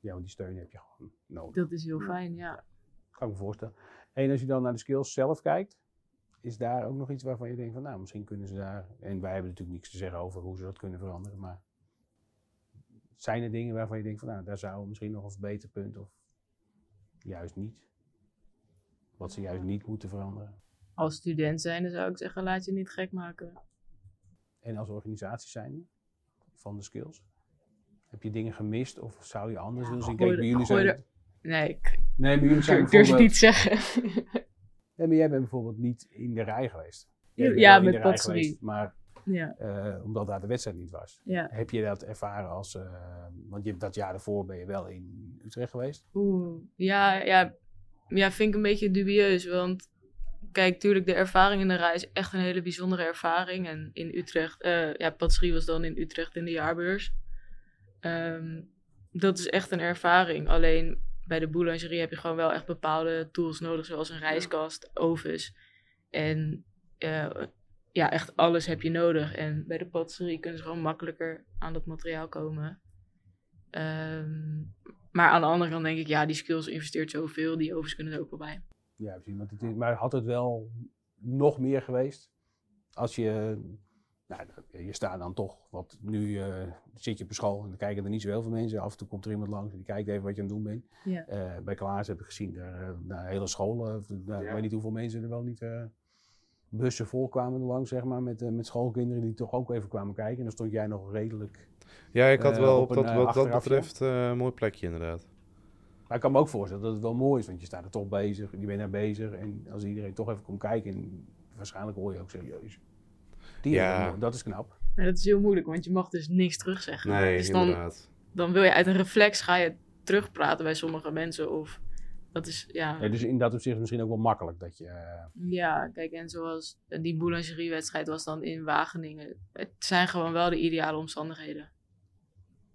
Ja, want die steun heb je gewoon nodig. Dat is heel fijn, ja. Kan ik me voorstellen. En als je dan naar de skills zelf kijkt, is daar ook nog iets waarvan je denkt van nou, misschien kunnen ze daar, en wij hebben natuurlijk niks te zeggen over hoe ze dat kunnen veranderen, maar zijn er dingen waarvan je denkt van nou, daar zou misschien nog een verbeterpunt of juist niet? Wat ze juist niet moeten veranderen. Als student zijn, dan zou ik zeggen, laat je niet gek maken. En als organisatie zijn van de skills. Heb je dingen gemist of zou je anders willen zien? Kijk, bij jullie zijn... er- Nee, ik Nee, bij jullie zijn ik durf het niet zeggen. Nee, maar jij bent bijvoorbeeld niet in de rij geweest. Jij Ja, met geweest, Maar ja, eh, omdat daar de wedstrijd niet was. ja. Heb je dat ervaren als... eh, want je hebt dat jaar daarvoor ben je wel in Utrecht geweest. Oeh, ja, ja, ja, vind ik een beetje dubieus. Want kijk, tuurlijk, de ervaring in de rij is echt een hele bijzondere ervaring. En in Utrecht, eh ja, patisserie was dan in Utrecht in de jaarbeurs. Ehm, dat is echt een ervaring. Alleen bij de boulangerie heb je gewoon wel echt bepaalde tools nodig, zoals een rijskast, ovens. En eh, ja, echt alles heb je nodig. En bij de patisserie kunnen ze gewoon makkelijker aan dat materiaal komen. Ehm, maar aan de andere kant denk ik, ja, die skills investeert zoveel, die ovens kunnen er ook wel bij. Ja, precies. Want het is, maar had het wel nog meer geweest? Als je... Nou, je staat dan toch, wat nu eh, zit je op school en dan kijken er niet zo heel veel mensen. Af en toe komt er iemand langs en die kijkt even wat je aan het doen bent. Ja. Eh, bij Klaas heb ik gezien, daar, eh, hele scholen, nou, ik weet niet hoeveel mensen er wel niet eh, bussen vol kwamen er langs, zeg maar, met, met schoolkinderen die toch ook even kwamen kijken. En dan stond jij nog redelijk... Ja, ik had wel op op een, dat, wat dat betreft eh, een mooi plekje inderdaad. Maar ik kan me ook voorstellen dat het wel mooi is, want je staat er toch bezig, je bent daar bezig. En als iedereen toch even komt kijken, en waarschijnlijk hoor je ook serieus. Die Ja. dat is knap. Maar dat is heel moeilijk, want je mag dus niks terugzeggen. Nee, dus dan, inderdaad. dan wil je uit een reflex ga je terugpraten bij sommige mensen. Of dat is, ja. Ja, dus in dat opzicht misschien ook wel makkelijk dat je... eh, Ja, kijk, en zoals die boulangeriewedstrijd was dan in Wageningen. Het zijn gewoon wel de ideale omstandigheden.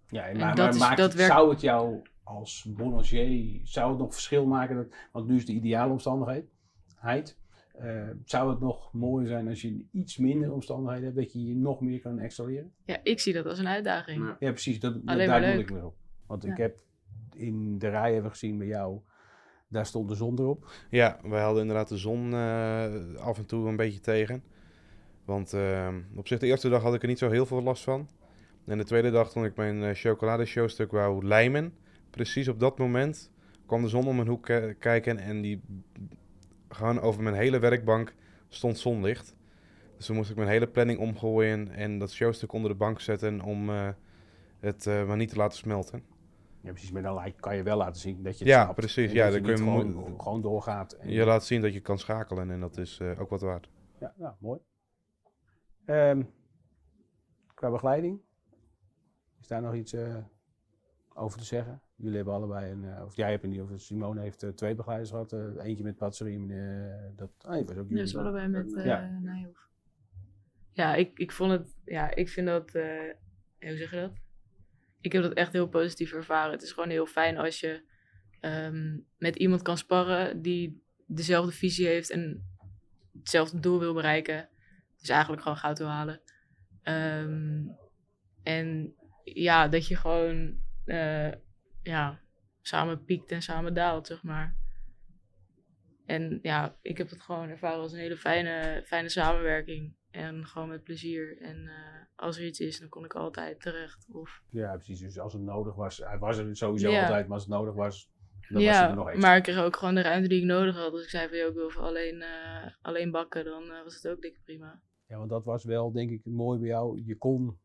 Ja, En maar, dat maar is- maakt dat het- werkt- zou het jou als boulanger, zou het nog verschil maken? Dat, want nu is de ideale omstandigheid. Eh, zou het nog mooier zijn als je iets minder omstandigheden hebt, dat je je nog meer kan excelleren? Ja, ik zie dat als een uitdaging. Ja. Ja, precies. Dat, daar doe ik me op. Want Ja. ik heb in de rij hebben gezien bij jou, daar stond de zon erop. Ja, wij hadden inderdaad de zon eh, af en toe een beetje tegen. Want eh, op zich de eerste dag had ik er niet zo heel veel last van. En de tweede dag toen ik mijn chocoladeshowstuk wou lijmen, precies op dat moment kwam de zon om mijn hoek kijken en die gewoon over mijn hele werkbank stond zonlicht. Dus toen moest ik mijn hele planning omgooien en dat showstuk onder de bank zetten om eh, het eh, maar niet te laten smelten. Ja, precies. Maar dan kan je wel laten zien dat je het Ja, snapt. precies. En Ja, dat dan je kun je gewoon, gewoon doorgaat. En, Je laat zien dat je kan schakelen en dat is eh, ook wat waard. Ja, nou, mooi. Ehm, qua begeleiding, is daar nog iets over te zeggen? Jullie hebben allebei een, eh, of jij hebt in ieder geval, Simone heeft eh, twee begeleiders gehad. eh, eentje met Patserie, en dat ah, was ook jullie. Dus allebei met eh Ja. Nijhoff. Ja, ik, ik vond het, ja, ik vind dat, hoe zeg je dat? Ik heb dat echt heel positief ervaren. Het is gewoon heel fijn als je ehm, met iemand kan sparren die dezelfde visie heeft en hetzelfde doel wil bereiken. Dus eigenlijk gewoon goud wil halen. Ehm, en ja, dat je gewoon eh, ja, samen piekt en samen daalt, zeg maar. En ja, ik heb het gewoon ervaren als een hele fijne, fijne samenwerking. En gewoon met plezier. En eh, als er iets is, dan kon ik altijd terecht. Of... Ja, precies. Dus als het nodig was, hij was er sowieso Ja. altijd, maar als het nodig was, dan was hij ja, er nog eens. maar ik kreeg ook gewoon de ruimte die ik nodig had. Als ik zei van, joh, ik wil alleen, eh, alleen bakken, dan was het ook dikke prima. Ja, want dat was wel, denk ik, mooi bij jou. Je kon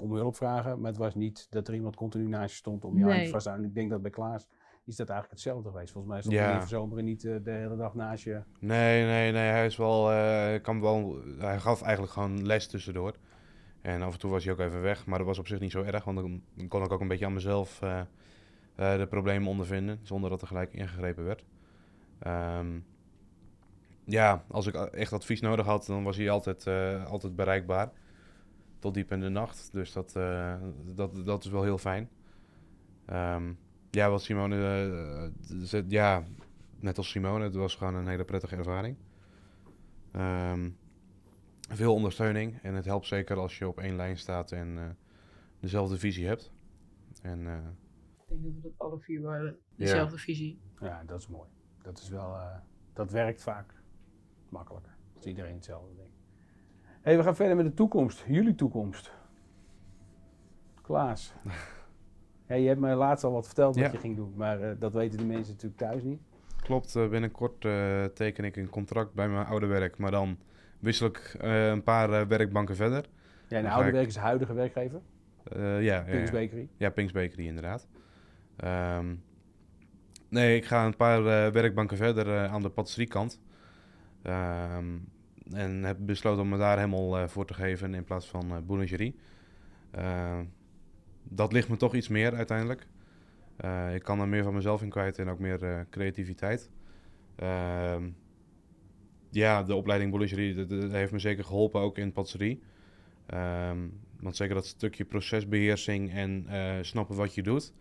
om hulp vragen, maar het was niet dat er iemand continu naast je stond om je Nee. vast te houden. Ik denk dat bij Klaas is dat eigenlijk hetzelfde geweest. Volgens mij stond Ja. hij in Zomeren niet eh, de hele dag naast je. Nee, nee, nee. Hij is wel, eh, kan wel. Hij gaf eigenlijk gewoon les tussendoor. En af en toe was hij ook even weg, maar dat was op zich niet zo erg, want dan kon ik ook een beetje aan mezelf eh, eh, de problemen ondervinden, zonder dat er gelijk ingegrepen werd. Ehm, ja, als ik echt advies nodig had, dan was hij altijd, eh, altijd bereikbaar. Tot diep in de nacht. Dus dat, eh, dat, dat is wel heel fijn. Ehm, ja, wat Simone... eh, ze- ja, net als Simone, het was gewoon een hele prettige ervaring. Ehm, veel ondersteuning. En het helpt zeker als je op één lijn staat en eh, dezelfde visie hebt. En eh, Ik denk dat we dat alle vier hebben. Dezelfde visie. Ja, dat is mooi. Dat is wel, eh, dat werkt vaak makkelijker. Als iedereen hetzelfde denkt. Hey, we gaan verder met de toekomst. Jullie toekomst. Klaas. ja, je hebt me laatst al wat verteld wat Ja. je ging doen, maar eh, dat weten de mensen natuurlijk thuis niet. klopt, eh, binnenkort eh, teken ik een contract bij mijn oude werk. Maar dan wissel ik een paar werkbanken verder. Ja, en de oude werk is huidige werkgever, ja, ja, Pink's ja. Bakery. Ja, Pink's Bakery inderdaad. Ehm, nee, ik ga een paar werkbanken verder aan de patisseriekant. Ehm en heb besloten om me daar helemaal eh, voor te geven in plaats van eh boulangerie. Ehm, dat ligt me toch iets meer uiteindelijk. Eh, ik kan er meer van mezelf in kwijt en ook meer eh, creativiteit. Ehm, ja, de opleiding boulangerie dat, heeft me zeker geholpen, ook in patisserie. Ehm, want zeker dat stukje procesbeheersing en eh, snappen wat je doet.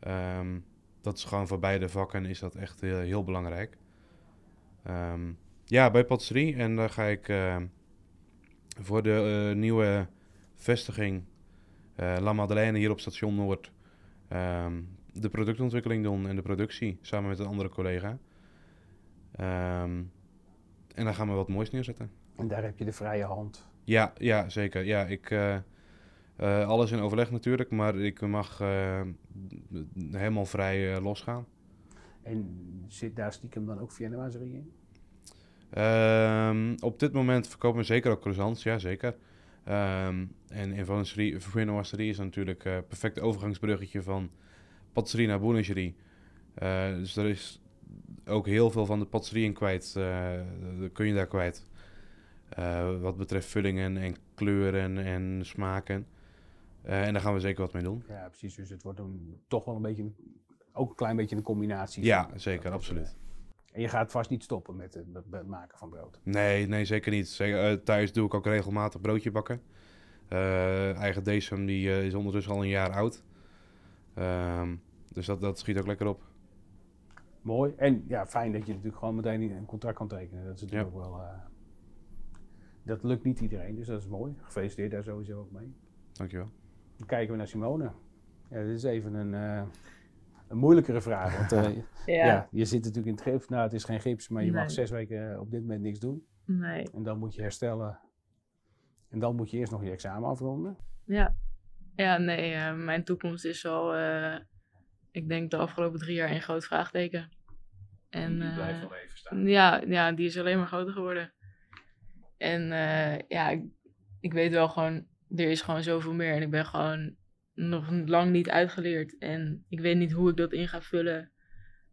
ehm, dat is gewoon voor beide vakken is dat echt heel, belangrijk. Ehm, ja, bij patisserie. En daar ga ik eh, voor de eh, nieuwe vestiging eh, La Madeleine hier op station Noord ehm, de productontwikkeling doen en de productie samen met een andere collega. Ehm, en dan gaan we wat moois neerzetten. En daar heb je de vrije hand. Ja, ja zeker. Ja, ik, alles in overleg natuurlijk, maar ik mag helemaal vrij losgaan. En zit daar stiekem dan ook Vienna-wazerie in? Ehm, op dit moment verkopen we zeker ook croissants, ja zeker. Ehm, en in Viennoiserie is natuurlijk een perfect overgangsbruggetje van patisserie naar boulangerie. Eh, dus er is ook heel veel van de patisserie in kwijt, eh, dat kun je daar kwijt. Eh, wat betreft vullingen en kleuren en smaken. En daar gaan we zeker wat mee doen. Ja, precies. Dus het wordt een, toch wel een beetje, ook een klein beetje een combinatie. Ja, zeker, absoluut. En je gaat vast niet stoppen met het, met het maken van brood. Nee, nee, zeker niet. Zeker, eh, thuis doe ik ook regelmatig broodje bakken. Eh, eigen Decem die eh, is ondertussen al een jaar oud. Ehm, dus dat, dat schiet ook lekker op. Mooi. En ja, fijn dat je natuurlijk gewoon meteen een contract kan tekenen. Dat is natuurlijk Ja. ook wel. dat lukt niet iedereen, dus dat is mooi. Gefeliciteerd daar sowieso ook mee. Dankjewel. Dan kijken we naar Simone. Ja, dit is even een, een moeilijkere vraag. Want eh, ja. Ja. je zit natuurlijk in het gips. Nou, het is geen gips, maar je mag zes weken eh, op dit moment niks doen. Nee. En dan moet je herstellen. En dan moet je eerst nog je examen afronden. Ja. Ja, nee. eh, mijn toekomst is al, eh, ik denk de afgelopen drie jaar een groot vraagteken. En, eh, even staan. Ja, ja, die is alleen maar groter geworden. En eh, ja, ik, ik weet wel gewoon, er is gewoon zoveel meer. En ik ben gewoon nog lang niet uitgeleerd. En ik weet niet hoe ik dat in ga vullen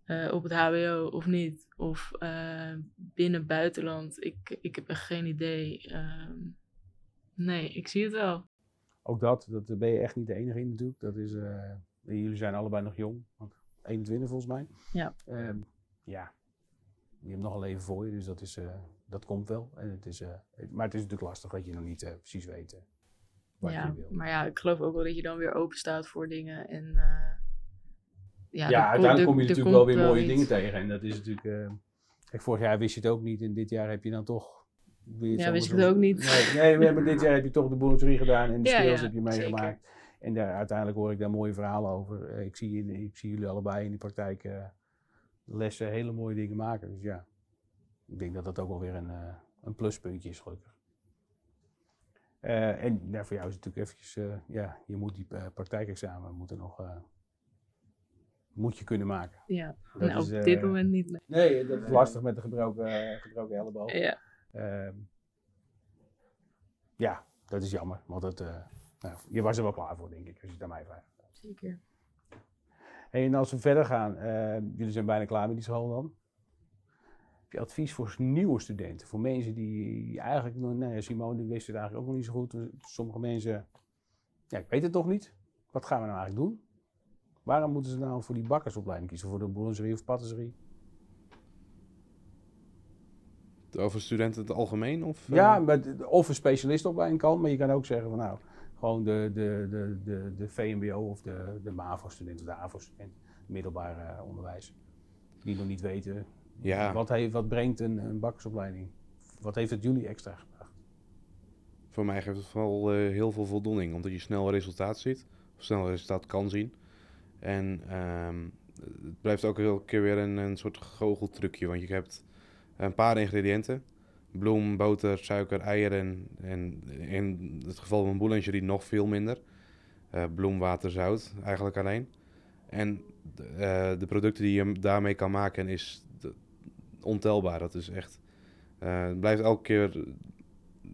eh, op het HBO of niet. Of eh, binnen buitenland. Ik, ik heb echt geen idee. Ehm, nee, ik zie het wel. Ook dat, dat ben je echt niet de enige in natuurlijk. Dat is, eh, jullie zijn allebei nog jong, want 21 volgens mij. Ja. Ehm, ja, je hebt nog een leven voor je, dus dat, is, dat komt wel. En het is, maar het is natuurlijk lastig dat je nog niet precies weet wat ja, je wil. maar ja, ik geloof ook wel dat je dan weer open staat voor dingen. En eh, Ja, ko- uiteindelijk kom je natuurlijk wel weer mooie iets. dingen tegen. En dat is natuurlijk. eh, kijk, vorig jaar wist je het ook niet en dit jaar heb je dan toch. je Ja, wist ik het ook niet. Nee, nee, maar dit jaar heb je toch de boulangerie gedaan en de Ja, skills ja, heb je zeker. meegemaakt. En daar, uiteindelijk hoor ik daar mooie verhalen over. Eh, ik, zie, ik zie jullie allebei in de praktijk lessen hele mooie dingen maken. Dus ja, ik denk dat dat ook wel weer een, een pluspuntje is, gelukkig. Eh, en ja, voor jou is het natuurlijk eventjes, eh, ja, je moet die eh, praktijkexamen moeten nog, eh, moet je kunnen maken. Ja, Dat nou, is, op dit moment niet. nee. Nee, dat is lastig met de gebroken, gebroken elleboog. Ja, Ehm, ja, dat is jammer, want het, eh, nou, je was er wel klaar voor, denk ik, als je het aan mij vraagt. zeker. Hey, en als we verder gaan, eh, jullie zijn bijna klaar met die school dan. Advies voor nieuwe studenten? Voor mensen die eigenlijk, nou ja, Simone die wist het eigenlijk ook nog niet zo goed. Sommige mensen, ja, ik weet het toch niet. Wat gaan we nou eigenlijk doen? Waarom moeten ze nou voor die bakkersopleiding kiezen? Voor de boulangerie of patisserie? Over studenten in het algemeen? Of, eh? Ja, maar of een specialistopleiding kan, maar je kan ook zeggen van nou, gewoon de, de, de, de, de VMBO of de, de MAVO-student of de AVO-student, middelbaar eh, onderwijs, die nog niet weten Ja. wat, heeft, wat brengt een, een bakkersopleiding. Wat heeft het jullie extra gebracht? Voor mij geeft het vooral eh, heel veel voldoening, omdat je snel resultaat ziet, of snel resultaat kan zien. En ehm, het blijft ook elke keer weer een, een soort goocheltrucje, want je hebt een paar ingrediënten. Bloem, boter, suiker, eieren en in het geval van boulangerie nog veel minder. Eh, bloem, water, zout, eigenlijk alleen. En de, eh, de producten die je daarmee kan maken is ontelbaar. Dat is echt... eh, het blijft elke keer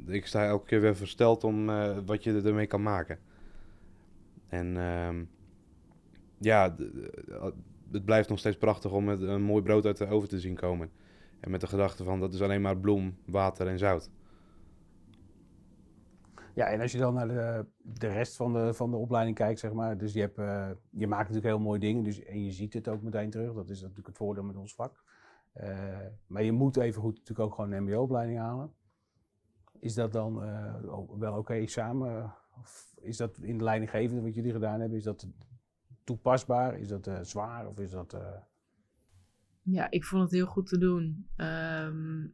ik sta elke keer weer versteld om eh, wat je ermee kan maken. En ehm, ja, d- het blijft nog steeds prachtig om met een mooi brood uit de oven te zien komen. En met de gedachte van dat is alleen maar bloem, water en zout. Ja, en als je dan naar de, de rest van de, van de opleiding kijkt, zeg maar, dus je, hebt, eh, je maakt natuurlijk heel mooie dingen, dus, en je ziet het ook meteen terug. Dat is natuurlijk het voordeel met ons vak. Eh, maar je moet even goed natuurlijk ook gewoon een mbo-opleiding halen. Is dat dan eh, ook wel oké samen? Of is dat in de leidinggevende wat jullie gedaan hebben, is dat toepasbaar? Is dat eh, zwaar? Of is dat... Ja, ik vond het heel goed te doen. Ehm,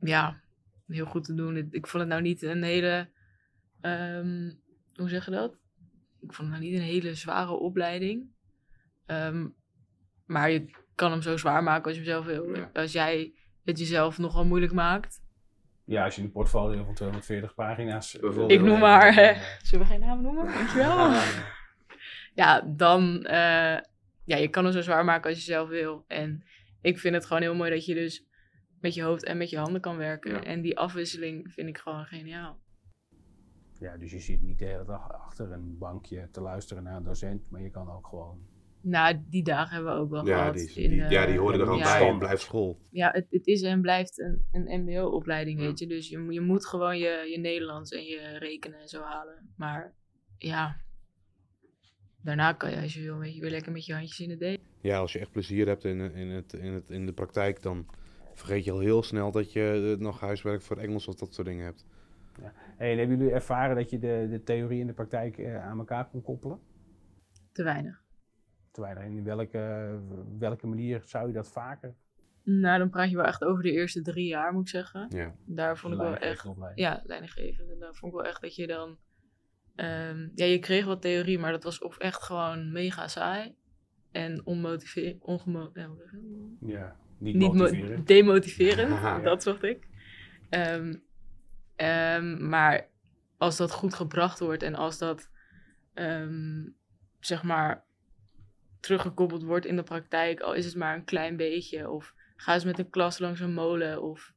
ja, heel goed te doen. Ik vond het nou niet een hele. ehm, hoe zeg je dat? Ik vond het nou niet een hele zware opleiding. Ehm, maar je kan hem zo zwaar maken als je hem zelf wil. Ja. Als jij het jezelf nogal moeilijk maakt. ja, als je een portfolio van 240 pagina's... eh. Ik noem maar, eh, Zullen we geen naam noemen? Dankjewel. ja, dan. eh, ja, je kan hem zo zwaar maken als je zelf wil. En ik vind het gewoon heel mooi dat je dus met je hoofd en met je handen kan werken. Ja. En die afwisseling vind ik gewoon geniaal. Ja, dus je zit niet de hele dag achter een bankje te luisteren naar een docent, maar je kan ook gewoon... Nou, die dagen hebben we ook wel Ja, gehad. die, in, die, ja, eh, die horen er gewoon ja. bij en blijft school. Ja, het, het is en blijft een, een mbo-opleiding, Ja. weet je. Dus je, moet- je moet gewoon je, je Nederlands en je rekenen en zo halen. Maar ja, daarna kan je als je wil, weet je, weer lekker met je handjes in het deeg. Ja, als je echt plezier hebt in, in, het, in, het, in de praktijk, dan vergeet je al heel snel dat je eh, nog huiswerk voor Engels of dat soort dingen hebt. Hey, en hebben jullie ervaren dat je de, de theorie en de praktijk eh, aan elkaar kon koppelen? Te weinig. Terwijl in welke, welke manier zou je dat vaker? Nou, dan praat je wel echt over de eerste drie jaar, moet ik zeggen. Ja. Daar vond ik wel echt, opleiding? ja, leidinggevend. En daar vond ik wel echt dat je dan, ehm, ja, je kreeg wat theorie, maar dat was of echt gewoon mega saai en onmotiverend, ongemo, ja, niet, niet mo- motiveren. demotiverend, Haha. dat zocht ik. Ehm, ehm, maar als dat goed gebracht wordt en als dat, ehm, zeg maar, teruggekoppeld wordt in de praktijk, al is het maar een klein beetje, of ga eens met een klas langs een molen, of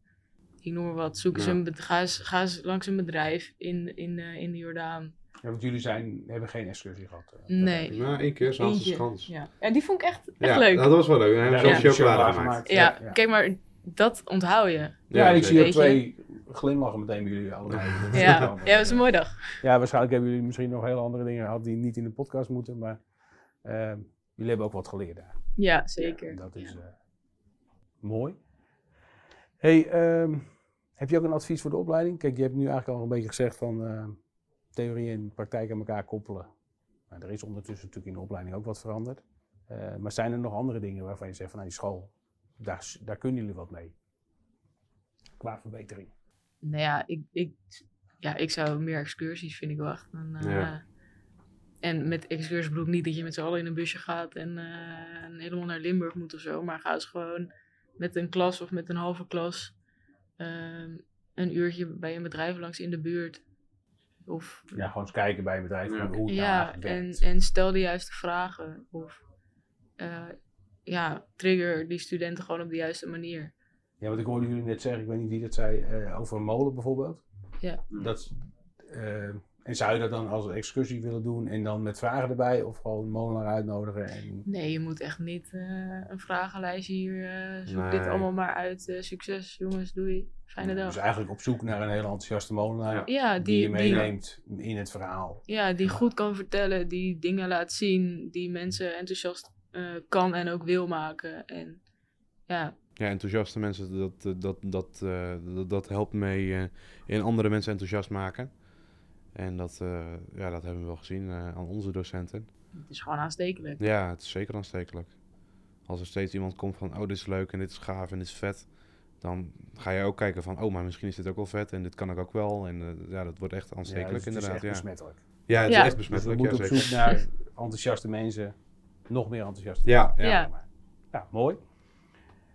ik noem maar wat, zoek eens Ja. een, bed- ga, eens, ga eens langs een bedrijf in, in, eh, in de Jordaan. Ja, want jullie zijn, hebben geen excursie gehad. eh, Nee. Nou, één keer Zaanse Eentje. Schans. Ja. en die vond ik echt, echt Ja, leuk. dat was wel leuk. We hebben Ja, zelfs ja. chocolade gemaakt. ja, Ja. kijk maar, dat onthoud je. Ja, ik zie je. twee glimlachen meteen bij jullie allebei. Dat is Ja, ja, dat was een mooie dag. Ja, waarschijnlijk hebben jullie misschien nog hele andere dingen gehad die niet in de podcast moeten, maar eh, jullie hebben ook wat geleerd daar. Ja, zeker. Ja, dat is Ja. eh, mooi. Hey, ehm, heb je ook een advies voor de opleiding? Kijk, je hebt nu eigenlijk al een beetje gezegd van eh, theorie en praktijk aan elkaar koppelen. Nou, er is ondertussen natuurlijk in de opleiding ook wat veranderd. Eh, maar zijn er nog andere dingen waarvan je zegt van nou, die school, daar, daar kunnen jullie wat mee? Qua verbetering. Nou ja, ik, ik, ja, ik zou meer excursies vind ik wel echt. een, eh, Ja. En met excursies bedoel ik niet dat je met z'n allen in een busje gaat en, eh, en helemaal naar Limburg moet of zo. Maar ga eens gewoon met een klas of met een halve klas ehm, een uurtje bij een bedrijf langs in de buurt. Of Ja, gewoon eens kijken bij een bedrijf Ja. hoe het Ja, en, en stel de juiste vragen. Of eh, ja, trigger die studenten gewoon op de juiste manier. Ja, want ik hoorde jullie net zeggen, ik weet niet wie dat zei, eh, over een molen bijvoorbeeld. Ja. Dat, en zou je dat dan als excursie willen doen en dan met vragen erbij of gewoon een molenaar uitnodigen? En... Nee, je moet echt niet eh, een vragenlijstje hier. eh, zoek dit allemaal maar uit. eh, succes, jongens, doei. Fijne dag. Dus eigenlijk op zoek naar een hele enthousiaste molenaar Ja. Die, die, je die, meeneemt in het verhaal. ja, die goed kan vertellen, die dingen laat zien, die mensen enthousiast eh, kan en ook wil maken. En ja, ja, enthousiaste mensen, dat, dat, dat, eh, dat, dat helpt mee eh, in andere mensen enthousiast maken. En dat, eh, ja, dat hebben we wel gezien eh, aan onze docenten. Het is gewoon aanstekelijk. Ja, het is zeker aanstekelijk. Als er steeds iemand komt van, oh, dit is leuk en dit is gaaf en dit is vet. Dan ga je ook kijken van, oh, maar misschien is dit ook wel vet en dit kan ik ook wel. En eh, ja, dat wordt echt Ja, aanstekelijk dus het is inderdaad. echt ja. besmettelijk. ja, het Ja. is echt Dus we besmettelijk. Ja, moeten op zoek naar enthousiaste mensen. Nog meer enthousiaste Ja, ja. Ja. Ja, mooi.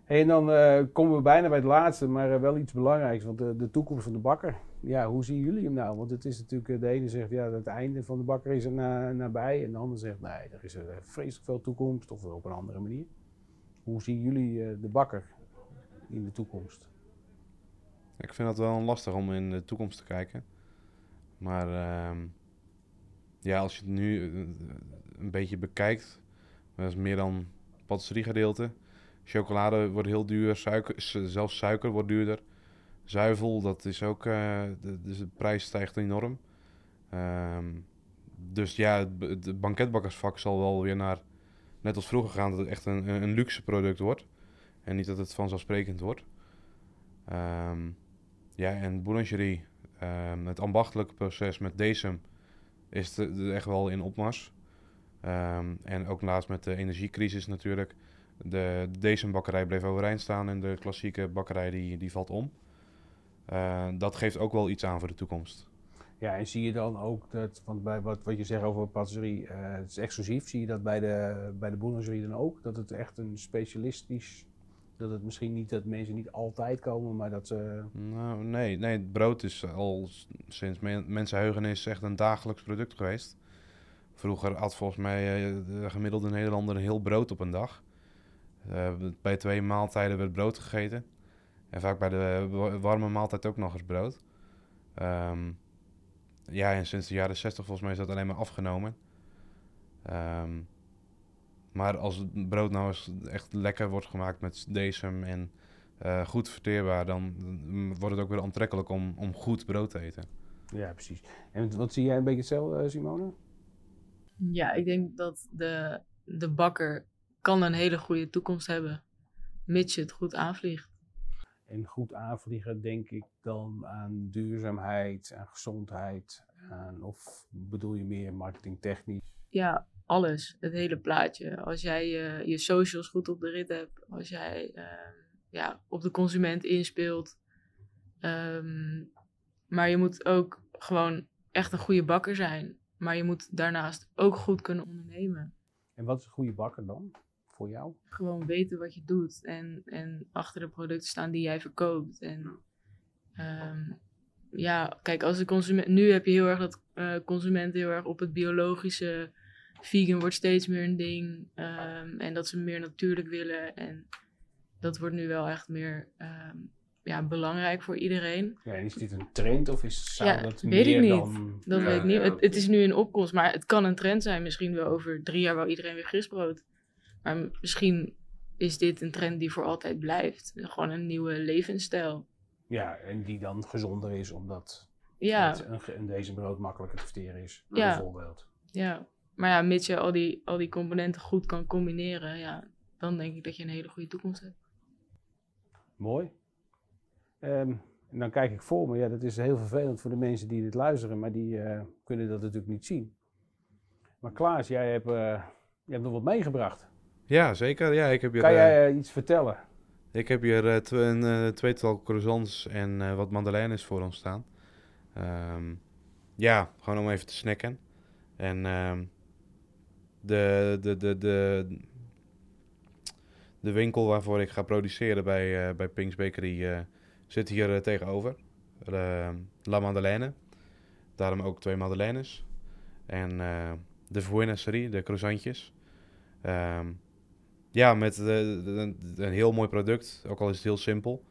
En dan eh, komen we bijna bij het laatste, maar eh, wel iets belangrijks. Want de, de toekomst van de bakker. Ja, hoe zien jullie hem nou? Want het is natuurlijk, eh, de ene zegt ja, het einde van de bakker is er na, nabij. En de ander zegt nee, er is er vreselijk veel toekomst. Of op een andere manier. Hoe zien jullie eh, de bakker in de toekomst? Ik vind dat wel lastig om in de toekomst te kijken. Maar ehm, ja, als je het nu eh, een beetje bekijkt, dat is meer dan patisseriegedeelte. Chocolade wordt heel duur, suiker, zelfs suiker wordt duurder. Zuivel, dat is ook, eh, de, dus de prijs stijgt enorm. Ehm, dus ja, het, banketbakkersvak zal wel weer naar, net als vroeger gaan, dat het echt een, een luxe product wordt. En niet dat het vanzelfsprekend wordt. Ehm, ja, en boulangerie, ehm, het ambachtelijke proces met decem is echt wel in opmars. En ook laatst met de energiecrisis natuurlijk. De decembakkerij bleef overeind staan en de klassieke bakkerij die, die valt om. Eh, dat geeft ook wel iets aan voor de toekomst. Ja, en zie je dan ook dat, want bij wat, wat je zegt over patisserie, eh, het is exclusief. Zie je dat bij de, bij de boulangerie dan ook? Dat het echt een specialistisch, dat het misschien niet dat mensen niet altijd komen, maar dat ze... Nou, nee, nee, het brood is al sinds men, mensenheugenis echt een dagelijks product geweest. Vroeger had volgens mij eh, de gemiddelde Nederlander een heel brood op een dag. Eh, bij twee maaltijden werd brood gegeten. En vaak bij de wa- warme maaltijd ook nog eens brood. Ehm, ja, en sinds de jaren 60 volgens mij is dat alleen maar afgenomen. Ehm, maar als het brood nou eens echt lekker wordt gemaakt met decem en eh, goed verteerbaar, dan wordt het ook weer aantrekkelijk om, om goed brood te eten. Ja, precies. En wat zie jij een beetje hetzelfde, eh, Simone? Ja, ik denk dat de, de bakker kan een hele goede toekomst hebben. Mits je het goed aanvliegt. En goed aanvliegen denk ik dan aan duurzaamheid, aan gezondheid, aan, of bedoel je meer marketingtechnisch? Ja, alles. Het hele plaatje. Als jij eh, je socials goed op de rit hebt. Als jij eh, ja, op de consument inspeelt. Ehm, maar je moet ook gewoon echt een goede bakker zijn. Maar je moet daarnaast ook goed kunnen ondernemen. En wat is een goede bakker dan voor jou? gewoon weten wat je doet en, en achter de producten staan die jij verkoopt. En ehm, ja, kijk, als de consument. Nu heb je heel erg dat eh consumenten heel erg op het biologische. Vegan wordt steeds meer een ding. ehm, en dat ze meer natuurlijk willen. En dat wordt nu wel echt meer ehm, ja, belangrijk voor iedereen. Ja, is dit een trend of is, zou Ja, dat weet ik meer niet. dan... Dat Ja, weet ik niet. ja. Het, het is nu in opkomst, maar het kan een trend zijn. Misschien wel over drie jaar wel iedereen weer frisbrood. Maar misschien is dit een trend die voor altijd blijft. Gewoon een nieuwe levensstijl. Ja, en die dan gezonder is omdat Ja, het een, deze brood makkelijker te verteren is, Ja. bijvoorbeeld. ja. Maar ja, mits je al die, al die componenten goed kan combineren, ja, dan denk ik dat je een hele goede toekomst hebt. Mooi. Ehm, en dan kijk ik voor me, ja, dat is heel vervelend voor de mensen die dit luisteren, maar die eh, kunnen dat natuurlijk niet zien. Maar Klaas, jij hebt, eh, je hebt nog wat meegebracht. Ja, zeker. Ja, ik heb hier, Kan eh, jij eh, iets vertellen? ik heb hier eh, een eh, tweetal croissants en eh, wat madeleines voor ons staan. Ehm, ja, gewoon om even te snacken. En ehm, de, de, de, de, de winkel waarvoor ik ga produceren bij, eh, bij Pink's Bakery eh, zit hier eh, tegenover. Eh, La Madeleine. Daarom ook twee madeleines. En eh, de Vuenasserie, de croissantjes. Ehm, ja, met eh, een, een heel mooi product, ook al is het heel simpel.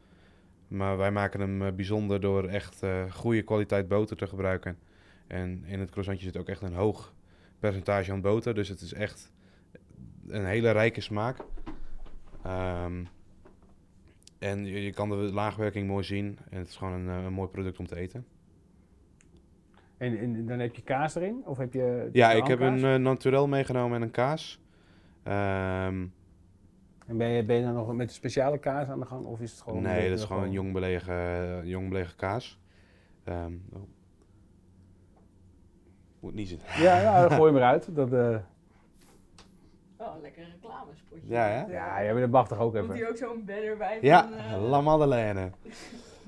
Maar wij maken hem eh, bijzonder door echt eh, goede kwaliteit boter te gebruiken. En in het croissantje zit ook echt een hoog percentage aan boter. Dus het is echt een hele rijke smaak. Ehm, en je, je kan de laagwerking mooi zien. En het is gewoon een, een mooi product om te eten. En, en dan heb je kaas erin? Of heb je Ja, ik heb een uh, naturel meegenomen en een kaas. Ehm, En ben je, ben je dan nog met een speciale kaas aan de gang? Of is het gewoon... nee, dat is gewoon een jong belegen, jong belegen kaas. Ehm, oh. Moet niet zien. Ja, ja gooi hem eruit. Dat, eh, Oh, lekker reclamespotje. Ja, hè? ja, jij bent mag toch ook Komt even. hier ook zo'n banner bij Ja, van... eh, La Madeleine.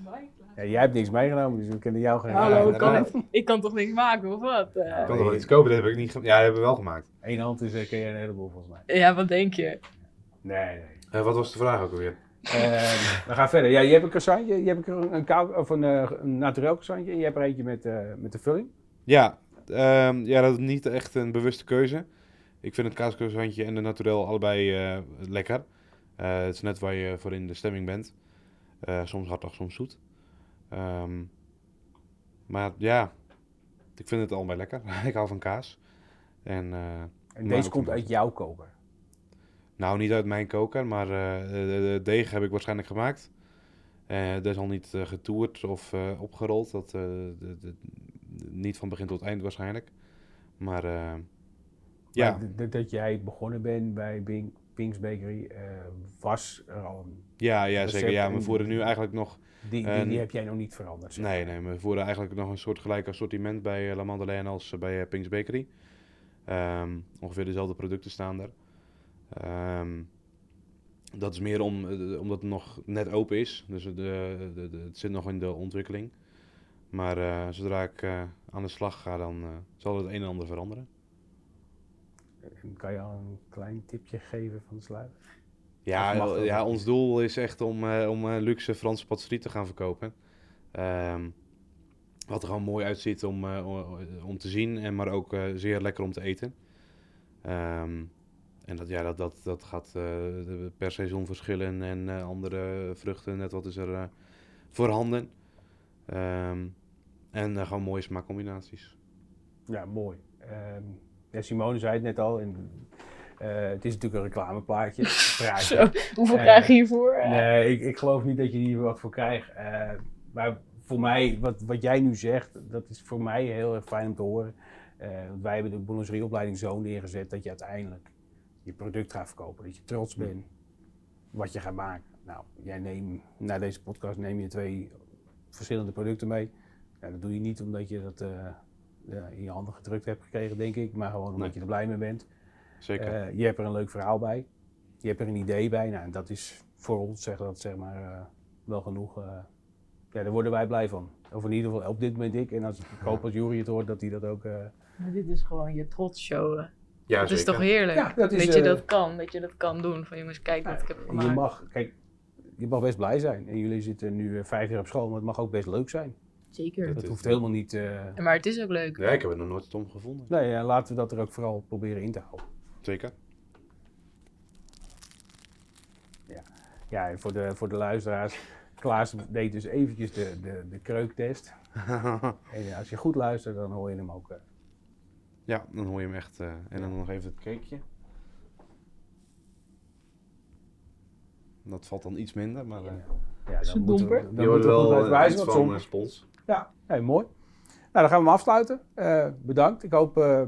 Mike? Ja, jij hebt niks meegenomen, dus we kunnen jou geen... Hallo, Ja, kan ik, ik kan toch niks maken of wat? Eh, Ik kan toch wel iets kopen, dat heb ik niet Ja, dat hebben we wel gemaakt. Eén hand is, uh, ken je een heleboel volgens mij. ja, wat denk je? Nee, nee. Eh, wat was de vraag ook alweer? Ehm, we gaan verder. Ja, je hebt een croissantje, je hebt een, een, of een, eh, een naturel croissantje en je hebt er eentje met, eh, met de vulling. Ja, ehm, ja, dat is niet echt een bewuste keuze. Ik vind het kaascroissantje en de naturel allebei lekker. Het is net waar je voor in de stemming bent. Soms hartig, soms zoet. Ehm, maar ja, ik vind het allebei lekker. ik hou van kaas. En, deze komt uit jouw koker. Nou, niet uit mijn koker, maar eh, de, de deeg heb ik waarschijnlijk gemaakt. Eh dat is al niet getoerd of eh, opgerold. Dat, eh, de- de- niet van begin tot eind waarschijnlijk. Maar ja, dat jij begonnen bent bij Bing, Pink's Bakery, was er al een... ja, ja zeker. Ja, we en- voeren nu eigenlijk nog... Die, die, En- die heb jij nog niet veranderd. zeg Nee, nee, we voeren eigenlijk nog een soort gelijk assortiment bij La Madeleine als bij Pink's Bakery. Ehm, ongeveer dezelfde producten staan er. Ehm, dat is meer om, eh, omdat het nog net open is. Dus de, de, de- het zit nog in de ontwikkeling. Maar eh, zodra ik eh, aan de slag ga, dan zal het een en ander veranderen. En Kan je al een klein tipje geven van de sluit? Ja, ja ons doel is echt om, om luxe Franse patisserie te gaan verkopen. Ehm, wat er gewoon mooi uitziet om, om te zien, en maar ook zeer lekker om te eten. Ehm, en dat, ja, dat, dat, dat gaat eh, de- per seizoen verschillen en eh, andere vruchten, net wat is er eh, voorhanden. Ehm, en gewoon mooie smaakcombinaties. Ja, mooi. Ehm, ja, Simone zei het net al. En, eh, het is natuurlijk een reclameplaatje. Zo, hoeveel krijg je hiervoor? Nee, ik, ik geloof niet dat je hier wat voor krijgt. Eh, maar voor mij, wat, wat jij nu zegt, dat is voor mij heel erg fijn om te horen. Eh, want wij hebben de boulangerieopleiding zo neergezet dat je uiteindelijk je product gaat verkopen. Dat je trots bent wat je gaat maken. Nou, jij neemt, na deze podcast neem je twee verschillende producten mee. Ja, dat doe je niet omdat je dat eh, ja, in je handen gedrukt hebt gekregen, denk ik. Maar gewoon omdat Nee. je er blij mee bent. Zeker. Eh, je hebt er een leuk verhaal bij. Je hebt er een idee bij. Nou, en dat is voor ons zeg dat zeg maar eh, wel genoeg. eh, ja, daar worden wij blij van. Of in ieder geval op dit moment ik. En als ik hoop als Jury het hoort, dat hij dat ook. eh, maar dit is gewoon je trots showen. Ja, dat is toch heerlijk? Ja, dat is, dat je eh, dat kan, dat je dat kan doen. Van jongens, kijk wat ik heb je mag, kijk, je mag best blij zijn. En jullie zitten nu eh, vijf jaar op school, maar het mag ook best leuk zijn. Zeker. Dat is- hoeft helemaal niet. eh, Maar het is ook leuk. Ja, ik heb het nog nooit stom gevonden. nee, ja, laten we dat er ook vooral proberen in te houden. Zeker. Ja, en voor de, voor de luisteraars. Klaas deed dus eventjes de, de, de kreuktest. En als je goed luistert, dan hoor je hem ook. eh, Ja, dan hoor je hem echt. eh, en dan nog even het cakeje. Dat valt dan iets minder, maar... eh, Ja, Is dan het moeten we, domper? dan moeten we goed uitwijzen, want soms- spons. Ja, nee, mooi. Nou, dan gaan we hem afsluiten. Eh, bedankt. Ik hoop eh,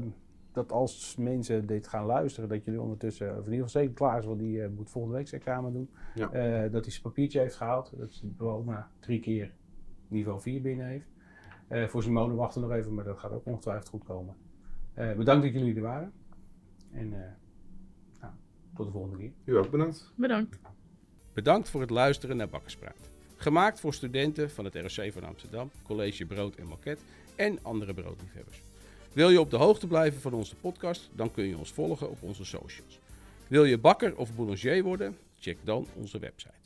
dat als mensen dit gaan luisteren, dat jullie ondertussen, of in ieder geval zeker klaar is, want die eh, moet volgende week zijn examen doen. Ja. Eh, dat hij zijn papiertje heeft gehaald. Dat zijn diploma drie keer niveau 4 binnen heeft. Eh, voor Simone wachten we nog even, maar dat gaat ook ongetwijfeld goed komen. Eh, bedankt dat jullie er waren. En eh, nou, tot de volgende keer. U ook bedankt. Bedankt. Bedankt voor het luisteren naar Bakkerspraat. Gemaakt voor studenten van het ROC van Amsterdam, College Brood en Moket en andere broodliefhebbers. Wil je op de hoogte blijven van onze podcast, dan kun je ons volgen op onze socials. Wil je bakker of boulanger worden? Check dan onze website.